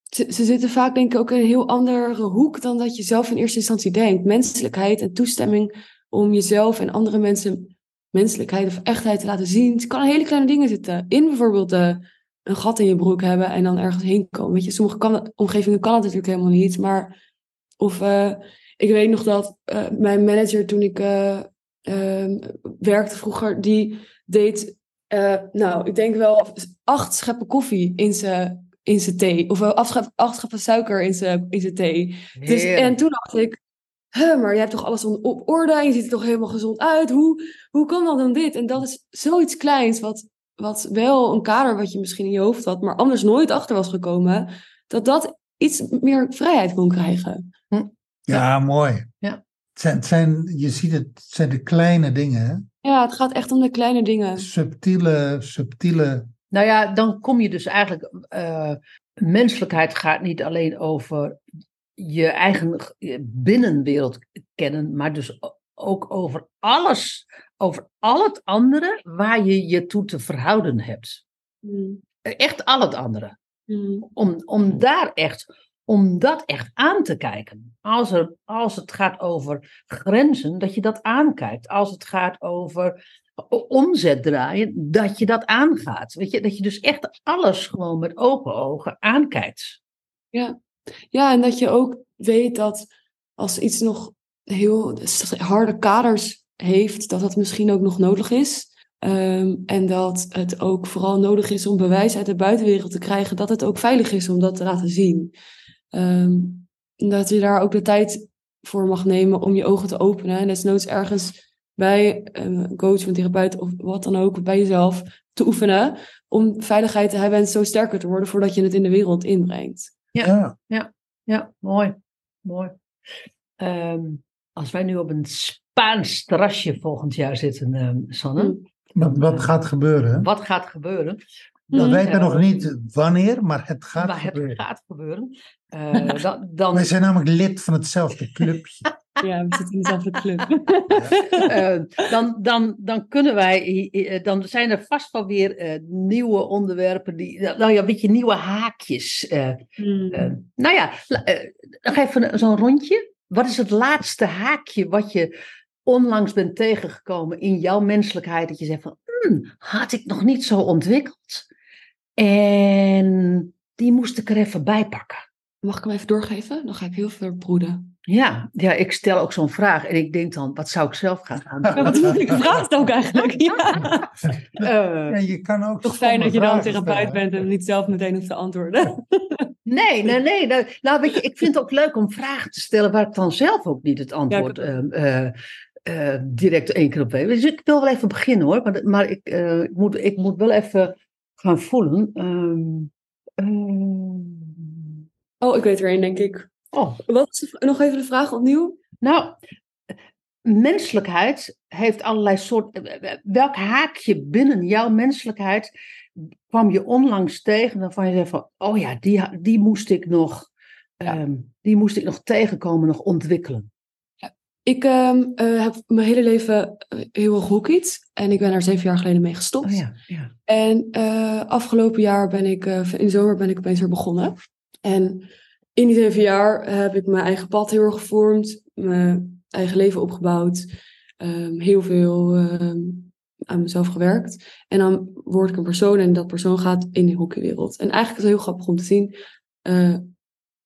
ze, ze zitten vaak, denk ik, ook in een heel andere hoek dan dat je zelf in eerste instantie denkt. Menselijkheid en toestemming om jezelf en andere mensen menselijkheid of echtheid te laten zien. Het kan hele kleine dingen zitten. In bijvoorbeeld eh, een gat in je broek hebben en dan ergens heen komen. Weet je, sommige kan, omgevingen kan het natuurlijk helemaal niet. Maar of eh, ik weet nog dat eh, mijn manager toen ik eh, ehm, werkte vroeger, die deed, nou, ik denk wel acht scheppen koffie in zijn in zijn thee. Of acht scheppen suiker in zijn in zijn thee. Dus, en toen dacht ik, huh, maar je hebt toch alles op orde en je ziet er toch helemaal gezond uit. Hoe, hoe kan dat dan dit? En dat is zoiets kleins, wat, wat wel een kader wat je misschien in je hoofd had, maar anders nooit achter was gekomen, dat dat iets meer vrijheid kon krijgen. Ja, mooi. Ja. Het zijn, het zijn, je ziet het, het zijn de kleine dingen. hè? Ja, het gaat echt om de kleine dingen. Subtiele, subtiele. Nou ja, dan kom je dus eigenlijk. eh, menselijkheid gaat niet alleen over je eigen g- binnenwereld kennen, maar dus ook over alles, over al het andere waar je je toe te verhouden hebt. Hmm. Echt al het andere. Hmm. Om, om daar echt, om dat echt aan te kijken. Als, er, als het gaat over grenzen, dat je dat aankijkt. Als het gaat over omzet draaien, dat je dat aangaat. Weet je, dat je dus echt alles gewoon met open ogen aankijkt. Ja, en dat je ook weet dat als iets nog heel harde kaders heeft, dat dat misschien ook nog nodig is. Ehm, en dat het ook vooral nodig is om bewijs uit de buitenwereld te krijgen dat het ook veilig is om dat te laten zien. Ehm, en dat je daar ook de tijd voor mag nemen om je ogen te openen. En desnoods ergens bij een coach, een therapeut of wat dan ook, bij jezelf te oefenen. Om veiligheid te hebben en zo sterker te worden voordat je het in de wereld inbrengt. Ja. Ja. Ja, mooi. Mooi. Ehm, als wij nu op een Spaans terrasje volgend jaar zitten, ehm, Sanne, Mm. Wat, wat gaat gebeuren? wat gaat gebeuren? We Mm. weten Eh, nog niet wanneer, maar het gaat maar het gebeuren. gaat gebeuren. (laughs) Eh, dan, dan, Wij zijn namelijk lid van hetzelfde clubje. (laughs) Ja, we zitten in dezelfde club. (laughs) Eh, dan, dan, dan kunnen wij, eh, dan zijn er vast wel weer eh, nieuwe onderwerpen, die, nou ja, weet je, nieuwe haakjes. eh, Hmm. eh, nou ja, eh, nog even zo'n rondje. Wat is het laatste haakje wat je onlangs bent tegengekomen in jouw menselijkheid? Dat je zegt van, "Hmm, had ik nog niet zo ontwikkeld. En die moest ik er even bij pakken. Mag ik hem even doorgeven? Dan ga ik heel veel broeden. Ja, ja, ik stel ook zo'n vraag en ik denk dan, wat zou ik zelf gaan aanvullen? wat ik vraag het ook eigenlijk. Ja. (laughs) Eh, Ja, je kan ook Toch fijn dat je dan therapeut vragen bent en niet zelf meteen hoeft te antwoorden. (laughs) Nee, nee, nee. Nou, nou, weet je, ik vind het ook leuk om vragen te stellen waar ik dan zelf ook niet het antwoord Ja, ehm, eh, eh, direct één keer op weet. Dus ik wil wel even beginnen hoor, maar, maar ik, eh, ik, moet, ik moet wel even gaan voelen. Ehm, ehm, Oh, ik weet er één, denk ik. Oh, Wat is de- nog even de vraag opnieuw? nou, menselijkheid heeft allerlei soorten. Welk haakje binnen jouw menselijkheid kwam je onlangs tegen waarvan je zei van, oh ja, die, die moest ik nog, ehm, die moest ik nog tegenkomen, nog ontwikkelen. Ik ehm, eh, heb mijn hele leven eh, heel erg gehockeyd. En ik ben daar zeven jaar geleden mee gestopt. Oh ja, ja. En eh, afgelopen jaar ben ik, in de zomer ben ik opeens weer begonnen. En in die zeven jaar heb ik mijn eigen pad heel erg gevormd. Mijn eigen leven opgebouwd. ehm, heel veel ehm, aan mezelf gewerkt. En dan word ik een persoon en dat persoon gaat in de hockeywereld. En eigenlijk is het heel grappig om te zien. eh,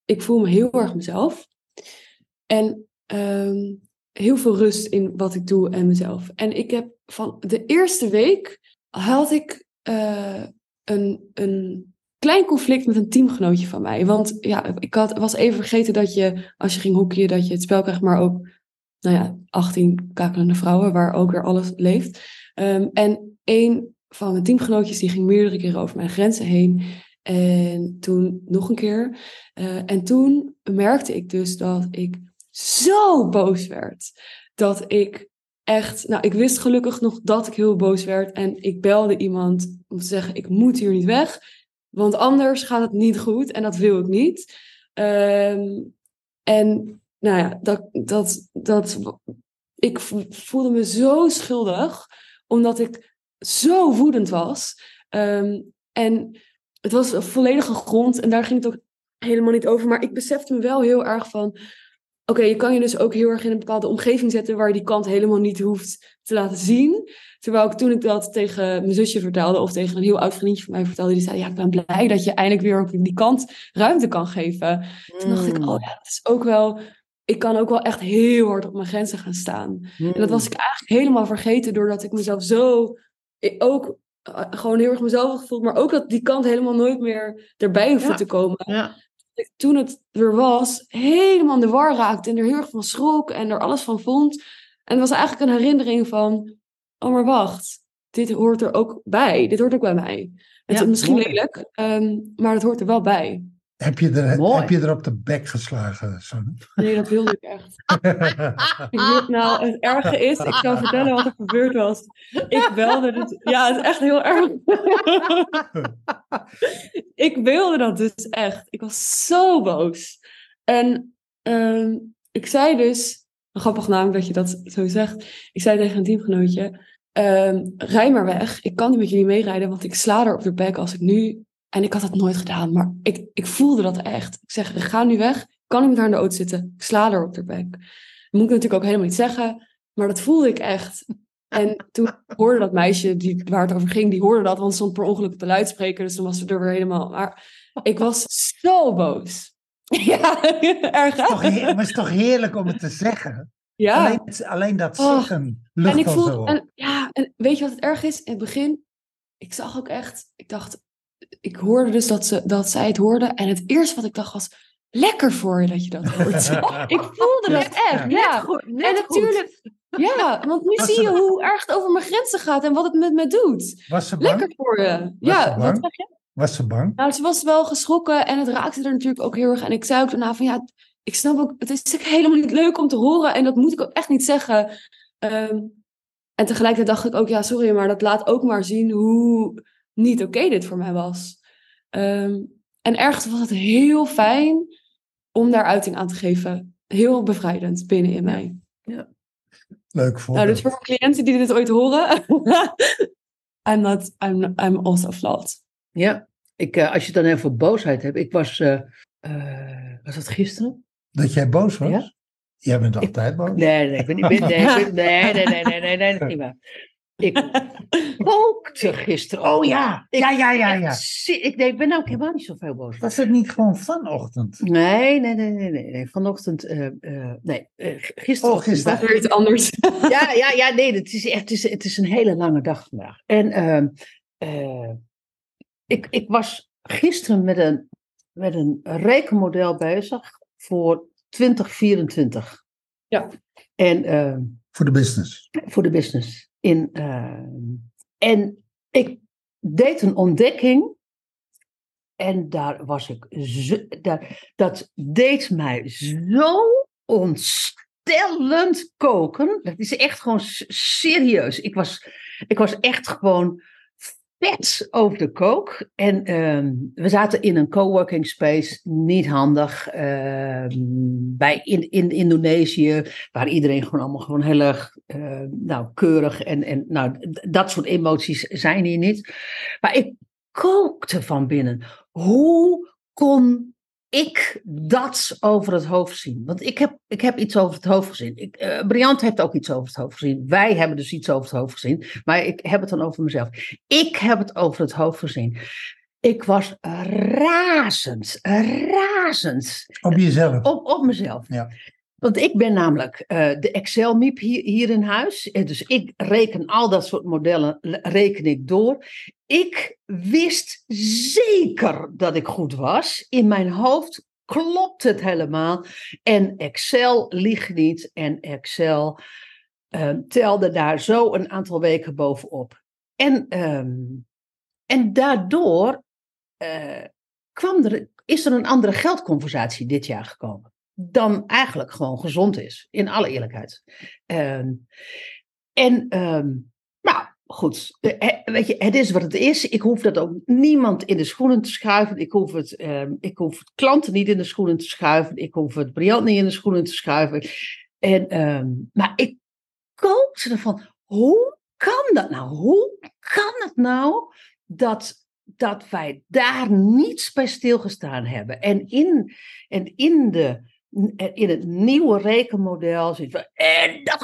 ik voel me heel erg mezelf. En ehm, heel veel rust in wat ik doe en mezelf. En ik heb van de eerste week had ik eh, een, een klein conflict met een teamgenootje van mij. Want ja, ik had, was even vergeten dat je, als je ging hockeyen, dat je het spel krijgt, maar ook, nou ja, 18 kakelende vrouwen, waar ook weer alles leeft. Ehm, en een van mijn teamgenootjes, die ging meerdere keren over mijn grenzen heen. En toen nog een keer. Eh, en toen merkte ik dus dat ik zo boos werd. Dat ik echt, nou, ik wist gelukkig nog dat ik heel boos werd. En ik belde iemand om te zeggen: Ik moet hier niet weg. Want anders gaat het niet goed en dat wil ik niet. Ehm, en nou ja, dat, dat, dat, ik voelde me zo schuldig, omdat ik zo woedend was. Ehm, en het was een volledige grond en daar ging het ook helemaal niet over. Maar ik besefte me wel heel erg van. Oké, je kan je dus ook heel erg in een bepaalde omgeving zetten waar je die kant helemaal niet hoeft te laten zien. Terwijl ik toen ik dat tegen mijn zusje vertelde of tegen een heel oud vriendje van mij vertelde, die zei, ja, ik ben blij dat je eindelijk weer op die kant ruimte kan geven. Toen dacht ik, Mm. oh ja, dat is ook wel, ik kan ook wel echt heel hard op mijn grenzen gaan staan. En dat was ik eigenlijk helemaal vergeten doordat ik mezelf zo, ook eh, gewoon heel erg mezelf gevoeld, maar ook dat die kant helemaal nooit meer erbij hoefde Ja. te komen Ja. toen het er was, helemaal in de war raakte en er heel erg van schrok en er alles van vond. En het was eigenlijk een herinnering van, oh maar wacht, dit hoort er ook bij. Dit hoort ook bij mij. Het Ja, is misschien mooi. lelijk, ehm, maar het hoort er wel bij. Heb je, er, Mooi. heb je er op de bek geslagen, Sanne? Nee, dat wilde ik echt. Ik wil- nou, het erge is, ik zal vertellen wat er gebeurd was. Ik belde het. Ja, het is echt heel erg. (laughs) ik wilde dat dus echt. Ik was zo boos. En ehm, ik zei dus, grappig namelijk dat je dat zo zegt. Ik zei tegen een teamgenootje, ehm, rij maar weg. Ik kan niet met jullie meerijden, want ik sla er op de bek als ik nu... En ik had het nooit gedaan, maar ik, ik voelde dat echt. Ik zeg, ik ga nu weg. Ik kan niet met haar in de auto zitten. Ik sla er op de bek. Dat moet ik natuurlijk ook helemaal niet zeggen. Maar dat voelde ik echt. En toen hoorde dat meisje die, waar het over ging, die hoorde dat, want stond per ongeluk op de luidspreker. Dus toen was ze er weer helemaal. Maar ik was zo boos. (laughs) Ja, erg? Toch maar het is toch heerlijk om het te zeggen? Ja. Alleen, het- alleen dat Oh. zeggen lucht En ik en, ja, en weet je wat het erg is? In het begin, ik zag ook echt, ik dacht, ik hoorde dus dat, ze, dat zij het hoorde. En het eerste wat ik dacht was, lekker voor je dat je dat hoort. (laughs) (laughs) ik voelde dat echt, ja. goed, net En goed. natuurlijk, ja, want nu Was zie je hoe erg het over mijn grenzen gaat en wat het met me doet. Was ze bang? Lekker voor je. Was ja, ze wat bang? zeg je? Was ze bang? Nou, ze was wel geschrokken en het raakte er natuurlijk ook heel erg. En ik zei ook daarna van ja, ik snap ook, het is helemaal niet leuk om te horen. En dat moet ik ook echt niet zeggen. Ehm, en tegelijkertijd dacht ik ook, ja, sorry, maar dat laat ook maar zien hoe niet oké dit voor mij was. Ehm, en ergens was het heel fijn om daar uiting aan te geven. Heel bevrijdend binnen in mij. Leuk voor. Nou, dus voor cliënten die dit ooit horen. (laughs) I'm not, I'm, I'm also flawed. Ja, ik, eh, als je het dan even boosheid hebt. Ik was, eh, eh, was dat gisteren? Dat jij boos was? Ja? Jij bent altijd boos. Nee, nee, ik ben niet. ben- Nee, ik ben- nee, nee, nee, nee, nee, nee, dat is niet waar. Ik kookte gisteren. Oh ja. Ik, Ja, ja, ja, ja. Ik, nee, ik ben ook helemaal niet zoveel boos. Was het niet gewoon vanochtend? Nee, nee, nee, nee, nee. nee. Vanochtend, eh, eh, nee, eh, gisteren. Oh, gisteren. Weer iets anders. Ja, ja, ja, nee, het is echt, het is, het is een hele lange dag vandaag. En ehm, eh, ik, ik was gisteren met een, met een rekenmodel bezig voor 2024. Ja. En ehm, Voor de business. voor de business. In, ehm, en ik deed een ontdekking. En daar was ik. Zo, daar, dat deed mij zo ontstellend koken. Dat is echt gewoon serieus. Ik was, ik was echt gewoon vet over de kook. En ehm, we zaten in een coworking space, niet handig, ehm, bij in, in Indonesië, waar iedereen gewoon allemaal gewoon heel erg uh, nou, keurig en, en nou, dat soort emoties zijn hier niet. Maar ik kookte van binnen. Hoe kon ik dat over het hoofd zien. Want ik heb, ik heb iets over het hoofd gezien. Ik, uh, Briant heeft ook iets over het hoofd gezien. Wij hebben dus iets over het hoofd gezien. Maar ik heb het dan over mezelf. Ik heb het over het hoofd gezien. Ik was razend, razend. Op jezelf? Op, op mezelf. Ja. Want ik ben namelijk uh, de Excel-miep hier, hier, in huis. Dus ik reken al dat soort modellen reken ik door. Ik wist zeker dat ik goed was. In mijn hoofd klopt het helemaal. En Excel liegt niet. En Excel uh, telde daar zo een aantal weken bovenop. En, um, en daardoor uh, kwam er, is er een andere geldconversatie dit jaar gekomen dan eigenlijk gewoon gezond is, in alle eerlijkheid. Um, en goed, weet je, het is wat het is. Ik hoef dat ook niemand in de schoenen te schuiven. Ik hoef het, um, ik hoef het klanten niet in de schoenen te schuiven. Ik hoef het Briant niet in de schoenen te schuiven. En, maar ik kookte ervan, hoe kan dat nou? Hoe kan het nou dat, dat wij daar niets bij stilgestaan hebben? En in, en in de in het nieuwe rekenmodel zit we, en dat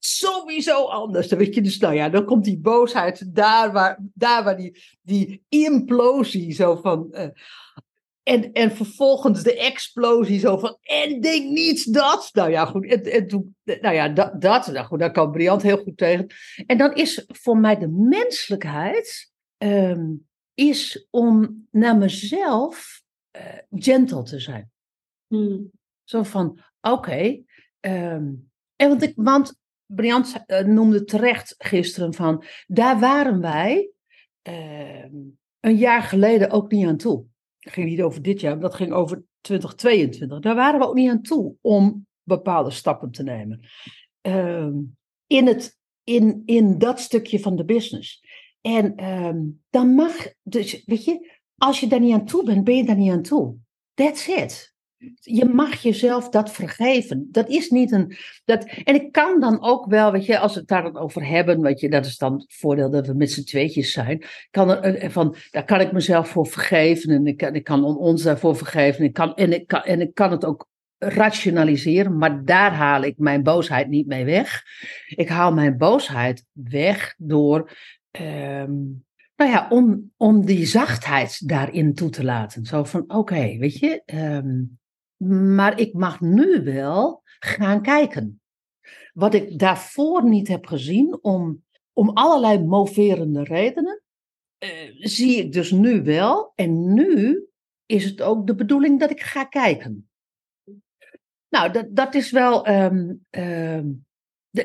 sowieso anders. Dan weet je dus, nou ja, dan komt die boosheid daar waar, daar waar die, die implosie zo van. Uh, en, en vervolgens de explosie zo van, en denk niet dat. Nou ja, goed, en, en toen, nou ja, dat, dat nou goed, daar kan Briant heel goed tegen. En dan is voor mij de menselijkheid, um, is om naar mezelf uh, gentle te zijn. Hmm. Zo van, oké. Okay, um, en want, ik, want Briant uh, noemde terecht gisteren van, daar waren wij uh, een jaar geleden ook niet aan toe. Het ging niet over dit jaar, dat ging over 2022. Daar waren we ook niet aan toe om bepaalde stappen te nemen. Uh, in, het, in, in dat stukje van de business. En ehm, dan mag, dus weet je, als je daar niet aan toe bent, ben je daar niet aan toe. That's it je mag jezelf dat vergeven. Dat is niet een. Dat, en ik kan dan ook wel, weet je, als we het daar dan over hebben, weet je, dat is dan het voordeel dat we met z'n tweetjes zijn. Kan er, van, daar kan ik mezelf voor vergeven en ik, kan, ik kan ons daarvoor vergeven. Ik kan, en, ik kan, en ik kan het ook rationaliseren, maar daar haal ik mijn boosheid niet mee weg. Ik haal mijn boosheid weg door. Um, nou ja, om, om die zachtheid daarin toe te laten. Zo van, oké, weet je, um, maar ik mag nu wel gaan kijken. Wat ik daarvoor niet heb gezien, om, om allerlei moverende redenen, uh, zie ik dus nu wel. En nu is het ook de bedoeling dat ik ga kijken. Nou, dat, dat is wel. Um, um,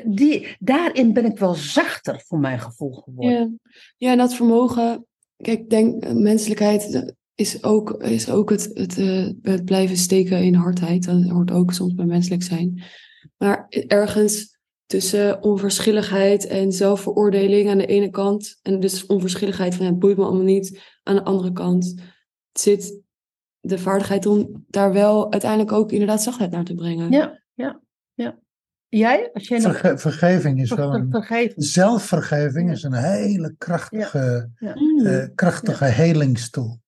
die, daarin ben ik wel zachter voor mijn gevoel geworden. Ja, ja en dat vermogen. Kijk, denk, menselijkheid is ook, is ook het, het, uh, het blijven steken in hardheid. Dat hoort ook soms bij menselijk zijn. Maar ergens tussen onverschilligheid en zelfveroordeling aan de ene kant. En dus onverschilligheid van het boeit me allemaal niet. Aan de andere kant zit de vaardigheid om daar wel uiteindelijk ook inderdaad zachtheid naar te brengen. Ja, ja, ja. Jij? Als jij nog... Verge vergeving is wel een... Vergeving. Zelfvergeving is een hele krachtige, ja. Ja. Uh, krachtige ja. helingstoel.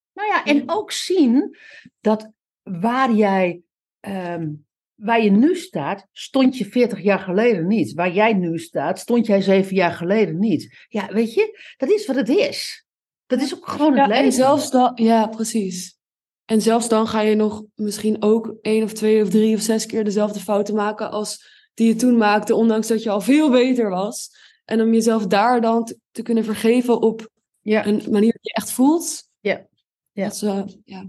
Ja, en ook zien dat waar jij, um, waar je nu staat, stond je 40 jaar geleden niet. Waar jij nu staat, stond jij zeven jaar geleden niet. Ja, weet je, dat is wat het is. Dat is ook gewoon het ja, leven. En zelfs dan, ja, precies. En zelfs dan ga je nog misschien ook één of twee of drie of zes keer dezelfde fouten maken als die je toen maakte, ondanks dat je al veel beter was. En om jezelf daar dan te, te kunnen vergeven op ja. een manier die je echt voelt. Ja. Ja. Dat ja.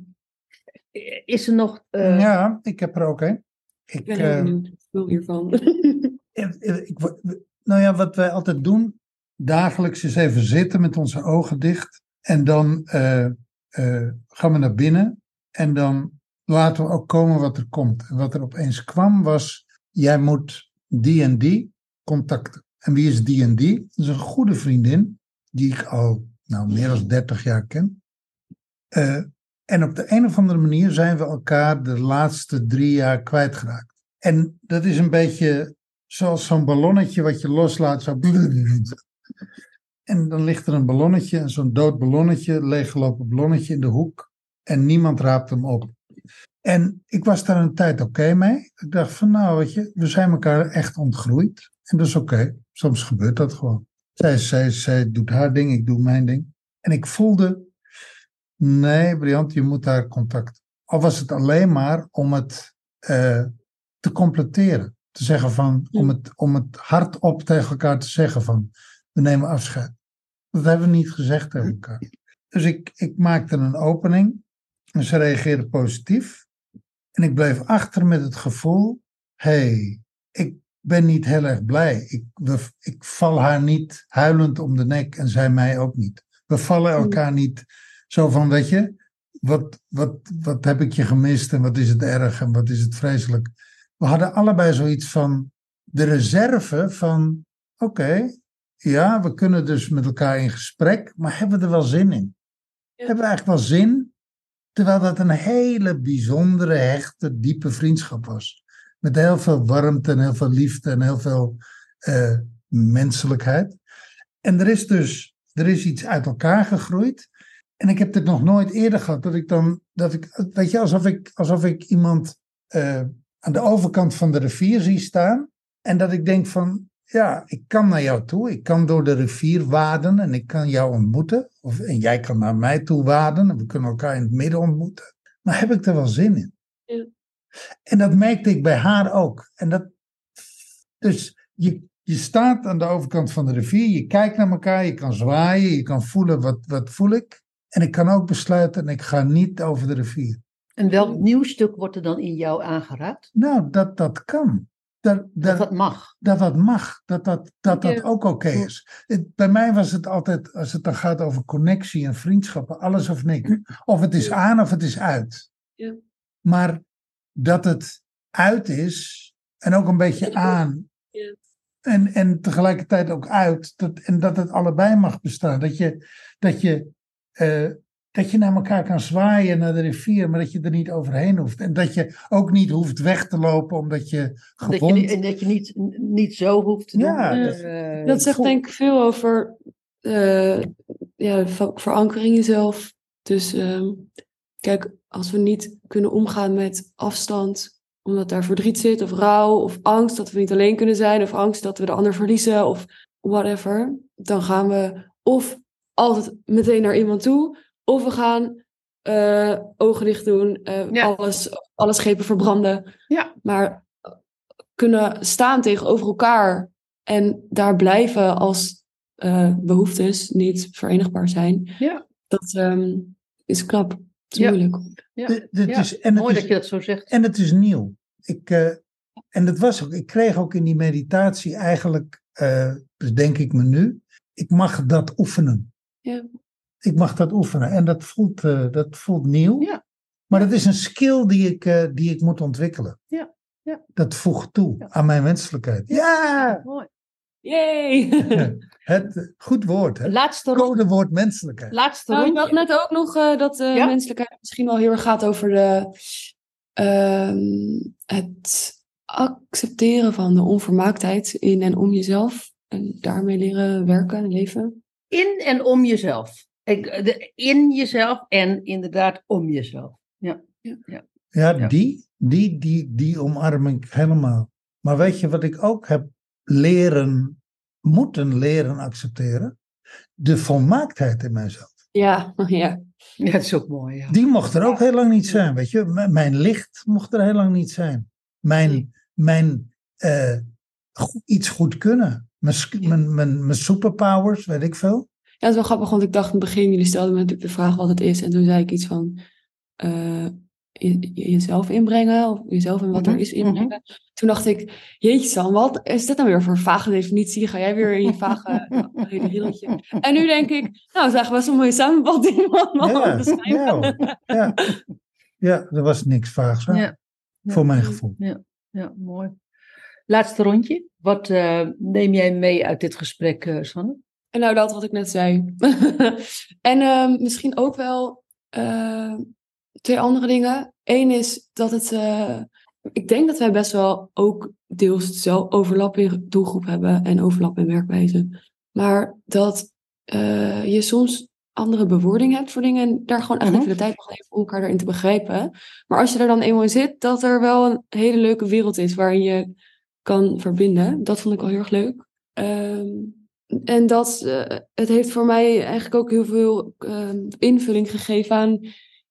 is er nog. Uh... Ja, ik heb er ook een. Ik, ik ben heel benieuwd veel hiervan. (laughs) ik, nou ja, wat wij altijd doen, dagelijks is even zitten met onze ogen dicht. En dan uh, gaan we naar binnen. En dan laten we ook komen wat er komt. En wat er opeens kwam was, jij moet die en die contacten. En wie is die en die? Dat is een goede vriendin, die ik al nou, meer dan 30 jaar ken. Eh, en op de een of andere manier zijn we elkaar de laatste drie jaar kwijtgeraakt. En dat is een beetje zoals zo'n ballonnetje wat je loslaat. Zo. En dan ligt er een ballonnetje, zo'n dood ballonnetje, leeggelopen ballonnetje in de hoek. En niemand raapt hem op. En ik was daar een tijd oké mee. Ik dacht van nou, weet je, we zijn elkaar echt ontgroeid. En dat is oké. Soms gebeurt dat gewoon. Zij, zij, zij doet haar ding, ik doe mijn ding. En ik voelde, nee, Briant, je moet daar contact. Al was het alleen maar om het uh, te completeren. Te zeggen van, om het, om het hardop tegen elkaar te zeggen van, we nemen afscheid. Dat hebben we niet gezegd tegen elkaar. Dus ik, ik maakte een opening en ze reageerde positief. En ik bleef achter met het gevoel, hey, ik ben niet heel erg blij. Ik, we, ik val haar niet huilend om de nek en zij mij ook niet. We vallen elkaar niet zo van, weet je, wat, wat, wat heb ik je gemist en wat is het erg en wat is het vreselijk. We hadden allebei zoiets van de reserve van, oké, ja, we kunnen dus met elkaar in gesprek, maar hebben we er wel zin in? Hebben we eigenlijk wel zin? Terwijl dat een hele bijzondere, hechte, diepe vriendschap was. Met heel veel warmte en heel veel liefde en heel veel uh, menselijkheid. En er is dus er is iets uit elkaar gegroeid. En ik heb dit nog nooit eerder gehad. Dat ik dan, dat ik, weet je, alsof ik, alsof ik iemand uh, aan de overkant van de rivier zie staan. En dat ik denk van, ja, ik kan naar jou toe. Ik kan door de rivier waden en ik kan jou ontmoeten. Of, en jij kan naar mij toe waden en we kunnen elkaar in het midden ontmoeten. Maar heb ik er wel zin in? Ja. En dat merkte ik bij haar ook. En dat, dus je, je staat aan de overkant van de rivier, je kijkt naar elkaar, je kan zwaaien, je kan voelen wat, wat voel ik. En ik kan ook besluiten, en ik ga niet over de rivier. En welk nieuw stuk wordt er dan in jou aangeraakt? Nou, dat dat kan. Dat dat, dat, dat mag. Dat dat mag. Dat dat, dat, dat ook oké is. Het, bij mij was het altijd, als het dan gaat over connectie en vriendschappen, alles of niks. Of het is aan of het is uit. Ja. Maar dat het uit is en ook een beetje aan. Ja. En, en tegelijkertijd ook uit. Dat, en dat het allebei mag bestaan. Dat je, dat je uh, dat je naar elkaar kan zwaaien naar de rivier, maar dat je er niet overheen hoeft. En dat je ook niet hoeft weg te lopen omdat je gewond... Dat je, en dat je niet, niet zo hoeft te doen. Ja, dat, uh, dat zegt denk ik veel over uh, ja, verankering jezelf. Dus uh, kijk, als we niet kunnen omgaan met afstand, omdat daar verdriet zit, of rouw, of angst dat we niet alleen kunnen zijn, of angst dat we de ander verliezen, of whatever, dan gaan we of altijd meteen naar iemand toe, of we gaan uh, ogen dicht doen, uh, alles, alle schepen verbranden. Ja. Maar kunnen staan tegenover elkaar en daar blijven als uh, behoeftes niet verenigbaar zijn. Ja. Dat um, is knap. Het is ja. moeilijk. Ja. Dit is, en Mooi is, dat je dat zo zegt. En het is nieuw. Ik, en dat was ook, ik kreeg ook in die meditatie eigenlijk, denk ik me nu, ik mag dat oefenen. Ja ik mag dat oefenen. En dat voelt, uh, dat voelt nieuw. Ja. Maar dat is een skill die ik, uh, die ik moet ontwikkelen. Ja. Ja. Dat voegt toe ja. aan mijn menselijkheid. Ja! Mooi. Yay! (laughs) het goed woord. Het Laatste codewoord menselijkheid. Laatste nou, ik dacht net ook nog uh, dat uh, menselijkheid misschien wel heel erg gaat over de, het accepteren van de onvermaaktheid in en om jezelf. En daarmee leren werken en leven. In en om jezelf in jezelf en inderdaad om jezelf. Ja, ja. ja. ja die, die, die, die omarm ik helemaal. Maar weet je wat ik ook heb leren, moeten leren accepteren? De volmaaktheid in mijzelf. Ja, (laughs) ja. Ja, dat is ook mooi. Ja. Die mocht er ook heel lang niet zijn, weet je. mijn licht mocht er heel lang niet zijn. Mijn, mijn uh, iets goed kunnen. Mijn, mijn, mijn, mijn superpowers, weet ik veel. Ja, het is wel grappig, want ik dacht in het begin, jullie stelden me natuurlijk de vraag wat het is. En toen zei ik iets van uh, je, jezelf inbrengen, of jezelf en wat er mhm, is inbrengen. Mhm. Toen dacht ik, jeetje Sam, wat is dit nou weer voor een vage definitie? Ga jij weer in je vage (laughs) rilletje? En nu denk ik, nou, het is eigenlijk best een mooie samenvatting ja, ja, (laughs) ja, er was niks vaags Ja. Voor mijn gevoel. Ja, ja mooi. Laatste rondje. Wat uh, neem jij mee uit dit gesprek, uh, Sanne? En nou, dat wat ik net zei. (laughs) en ehm, misschien ook wel eh, twee andere dingen. Eén is dat het. eh, ik denk dat wij best wel ook deels zelf overlap in doelgroep hebben en overlap in werkwijze. Maar dat eh, je soms andere bewoording hebt voor dingen en daar gewoon echt Mhm. even de tijd mag nemen om elkaar erin te begrijpen. Maar als je er dan eenmaal in zit, dat er wel een hele leuke wereld is waarin je kan verbinden. Dat vond ik wel heel erg leuk. Ehm, en dat, eh, het heeft voor mij eigenlijk ook heel veel ehm, invulling gegeven aan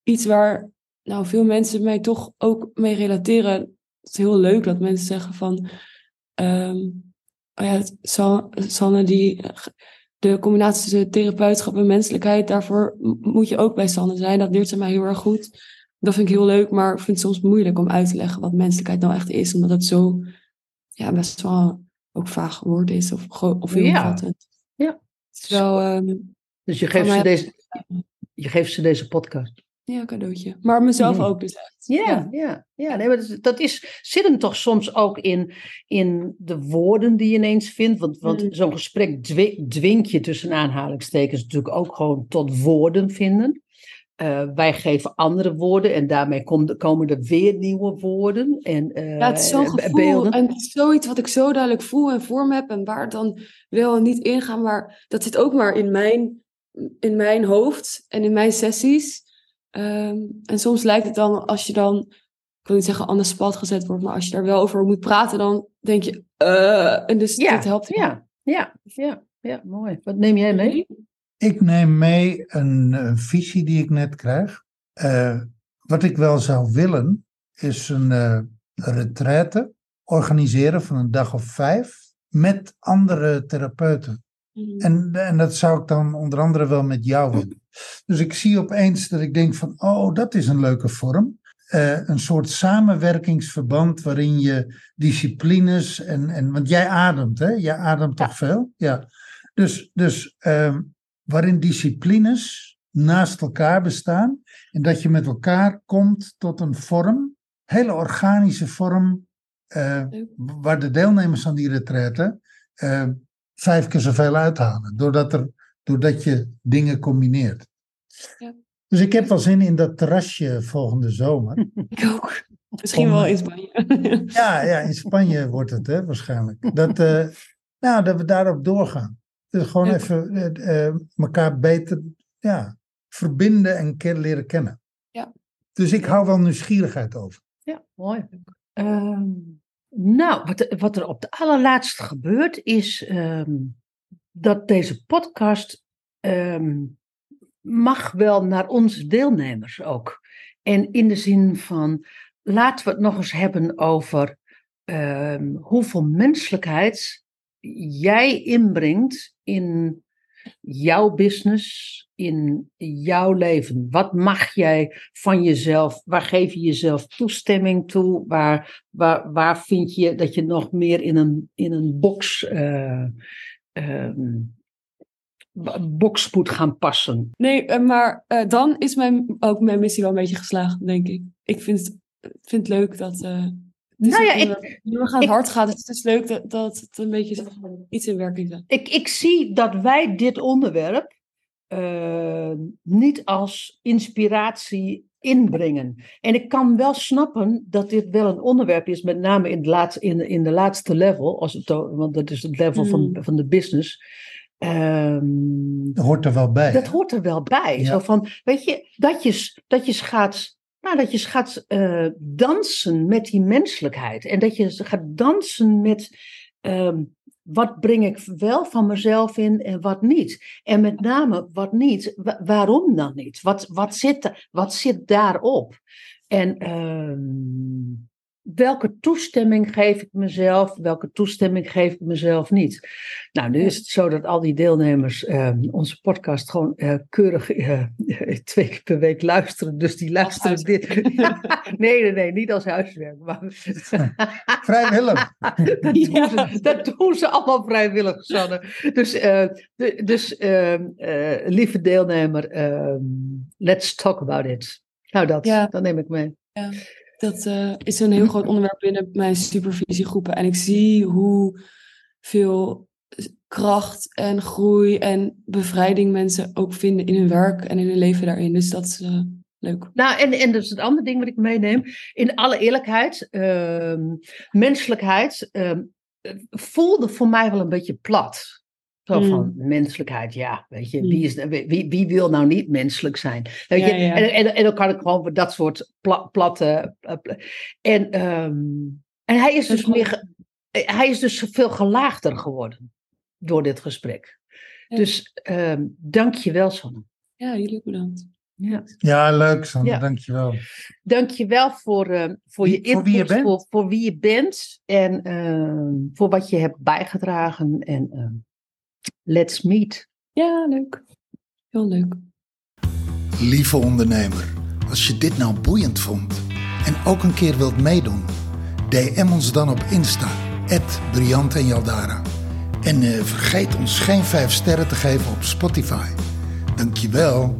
iets waar nou, veel mensen mij toch ook mee relateren. Het is heel leuk dat mensen zeggen van, ehm, oh ja, Sanne, die, de combinatie tussen therapeutschap en menselijkheid, daarvoor moet je ook bij Sanne zijn. Dat leert ze mij heel erg goed. Dat vind ik heel leuk, maar ik vind het soms moeilijk om uit te leggen wat menselijkheid nou echt is, omdat het zo ja, best wel ook vaag woord is of, of heel Ja. Ja. Het is wel ehm, Dus je geeft, ze deze, je geeft ze deze podcast. ja, cadeautje. Maar mezelf ook dus echt. Ja, ja, ja. Nee, maar dat, is- dat is, zit hem toch soms ook in, in de woorden die je ineens vindt. Want, want Mm. zo'n gesprek dwi- dwingt je tussen aanhalingstekens natuurlijk ook gewoon tot woorden vinden. Eh, wij geven andere woorden en daarmee kom- komen er weer nieuwe woorden. En, eh, Ja, het is zo'n be- gevoel beelden. en het is zoiets wat ik zo duidelijk voel en voor me heb en waar het dan wel en niet ingaan, maar dat zit ook maar in mijn, in mijn hoofd en in mijn sessies. Ehm, en soms lijkt het dan, als je dan, ik wil niet zeggen aan de spot gezet wordt, maar als je daar wel over moet praten, dan denk je, eh, en dus Ja, dit helpt. ja, ja, ja, ja, mooi. Wat neem jij mee? Ik neem mee een, eh, visie die ik net krijg. Eh, wat ik wel zou willen, is een eh retraite organiseren van een dag of vijf met andere therapeuten. Mhm. En, en dat zou ik dan onder andere wel met jou willen. Dus ik zie opeens dat ik denk van, oh, dat is een leuke vorm. Eh, een soort samenwerkingsverband waarin je disciplines en, en want jij ademt, hè? Jij ademt toch veel? Ja. Dus, dus ehm, waarin disciplines naast elkaar bestaan en dat je met elkaar komt tot een vorm, hele organische vorm, eh, waar de deelnemers aan die retraite eh, vijf keer zoveel uithalen, doordat, er, doordat je dingen combineert. Ja. Dus ik heb wel zin in dat terrasje volgende zomer. (laughs) Ik ook. Misschien Om- wel in Spanje. Ja, ja, in Spanje wordt het hè, waarschijnlijk. Dat, eh, nou, dat we daarop doorgaan. Dus gewoon even eh, eh, elkaar beter ja, verbinden en leren kennen. Ja. Dus ik hou wel nieuwsgierigheid over. Ja, mooi. Ehm, nou, wat, er- wat er op de allerlaatste gebeurt is ehm, dat deze podcast ehm, mag wel naar onze deelnemers ook. En in de zin van, laten we het nog eens hebben over hoeveel menselijkheid jij inbrengt in jouw business, in jouw leven. Wat mag jij van jezelf? Waar geef je jezelf toestemming toe? Waar, waar, waar vind je dat je nog meer in een, in een box, eh, ehm, bo- box moet gaan passen? Nee, eh, maar eh, dan is mijn, ook mijn missie wel een beetje geslaagd, denk ik. Ik vind het, vind het leuk dat. Het Nou ja, een ik- onderwerp die heel erg aan het gaat. Dus het is leuk dat, dat het een beetje iets in werking zet. Ik, ik zie dat wij dit onderwerp eh, niet als inspiratie inbrengen. En ik kan wel snappen dat dit wel een onderwerp is, met name in de laatste, in, in de laatste level, als het, want dat is het level van, Mm. van de business. Ehm, Dat hoort er wel bij. dat hè? hoort er wel bij. Ja. Zo van, weet je, dat je, dat je gaat, nou, dat je gaat eh, dansen met die menselijkheid. En dat je gaat dansen met ehm, wat breng ik wel van mezelf in en wat niet. En met name wat niet, wa- waarom dan niet? Wat, wat, zit, wat zit daarop? En ehm, welke toestemming geef ik mezelf, welke toestemming geef ik mezelf niet? Nou, nu is het zo dat al die deelnemers ehm, onze podcast gewoon eh, keurig eh, (laughs) twee keer per week luisteren. Dus die luisteren dit. (laughs) nee, nee, nee, niet als huiswerk. Maar (laughs) Vrijwillig. dat, doen ze, dat doen ze allemaal vrijwillig, Sanne. Dus, eh, dus ehm, eh, lieve deelnemer, ehm, let's talk about it. Nou, dat, Ja. dat neem ik mee. Dat eh, is een heel groot onderwerp binnen mijn supervisiegroepen. En ik zie hoe veel kracht en groei en bevrijding mensen ook vinden in hun werk en in hun leven daarin. Dus dat is uh, leuk. Nou, en, en dus het andere ding wat ik meeneem, in alle eerlijkheid, uh, menselijkheid uh, voelde voor mij wel een beetje plat. Zo mm. van menselijkheid, ja, weet je, wie, is, wie, wie wil nou niet menselijk zijn? Weet je? Ja, ja. En, en, en, dan kan ik gewoon dat soort pla, platte. En, um, en hij is dus meer, hij is dus veel gelaagder geworden door dit gesprek. Ja. Dus um, dank je wel, Sanne. Ja, jullie bedankt. Ja, ja leuk, Sanne, ja. dank je wel. Dank je wel voor, uh, voor je input, voor wie je bent, voor, voor wie je bent en uh, voor wat je hebt bijgedragen. En let's meet. Ja, leuk. Heel leuk. Lieve ondernemer, als je dit nou boeiend vond en ook een keer wilt meedoen, DM ons dan op Insta, Briant en Jaldara. En uh, vergeet ons geen 5 sterren te geven op Spotify. Dankjewel.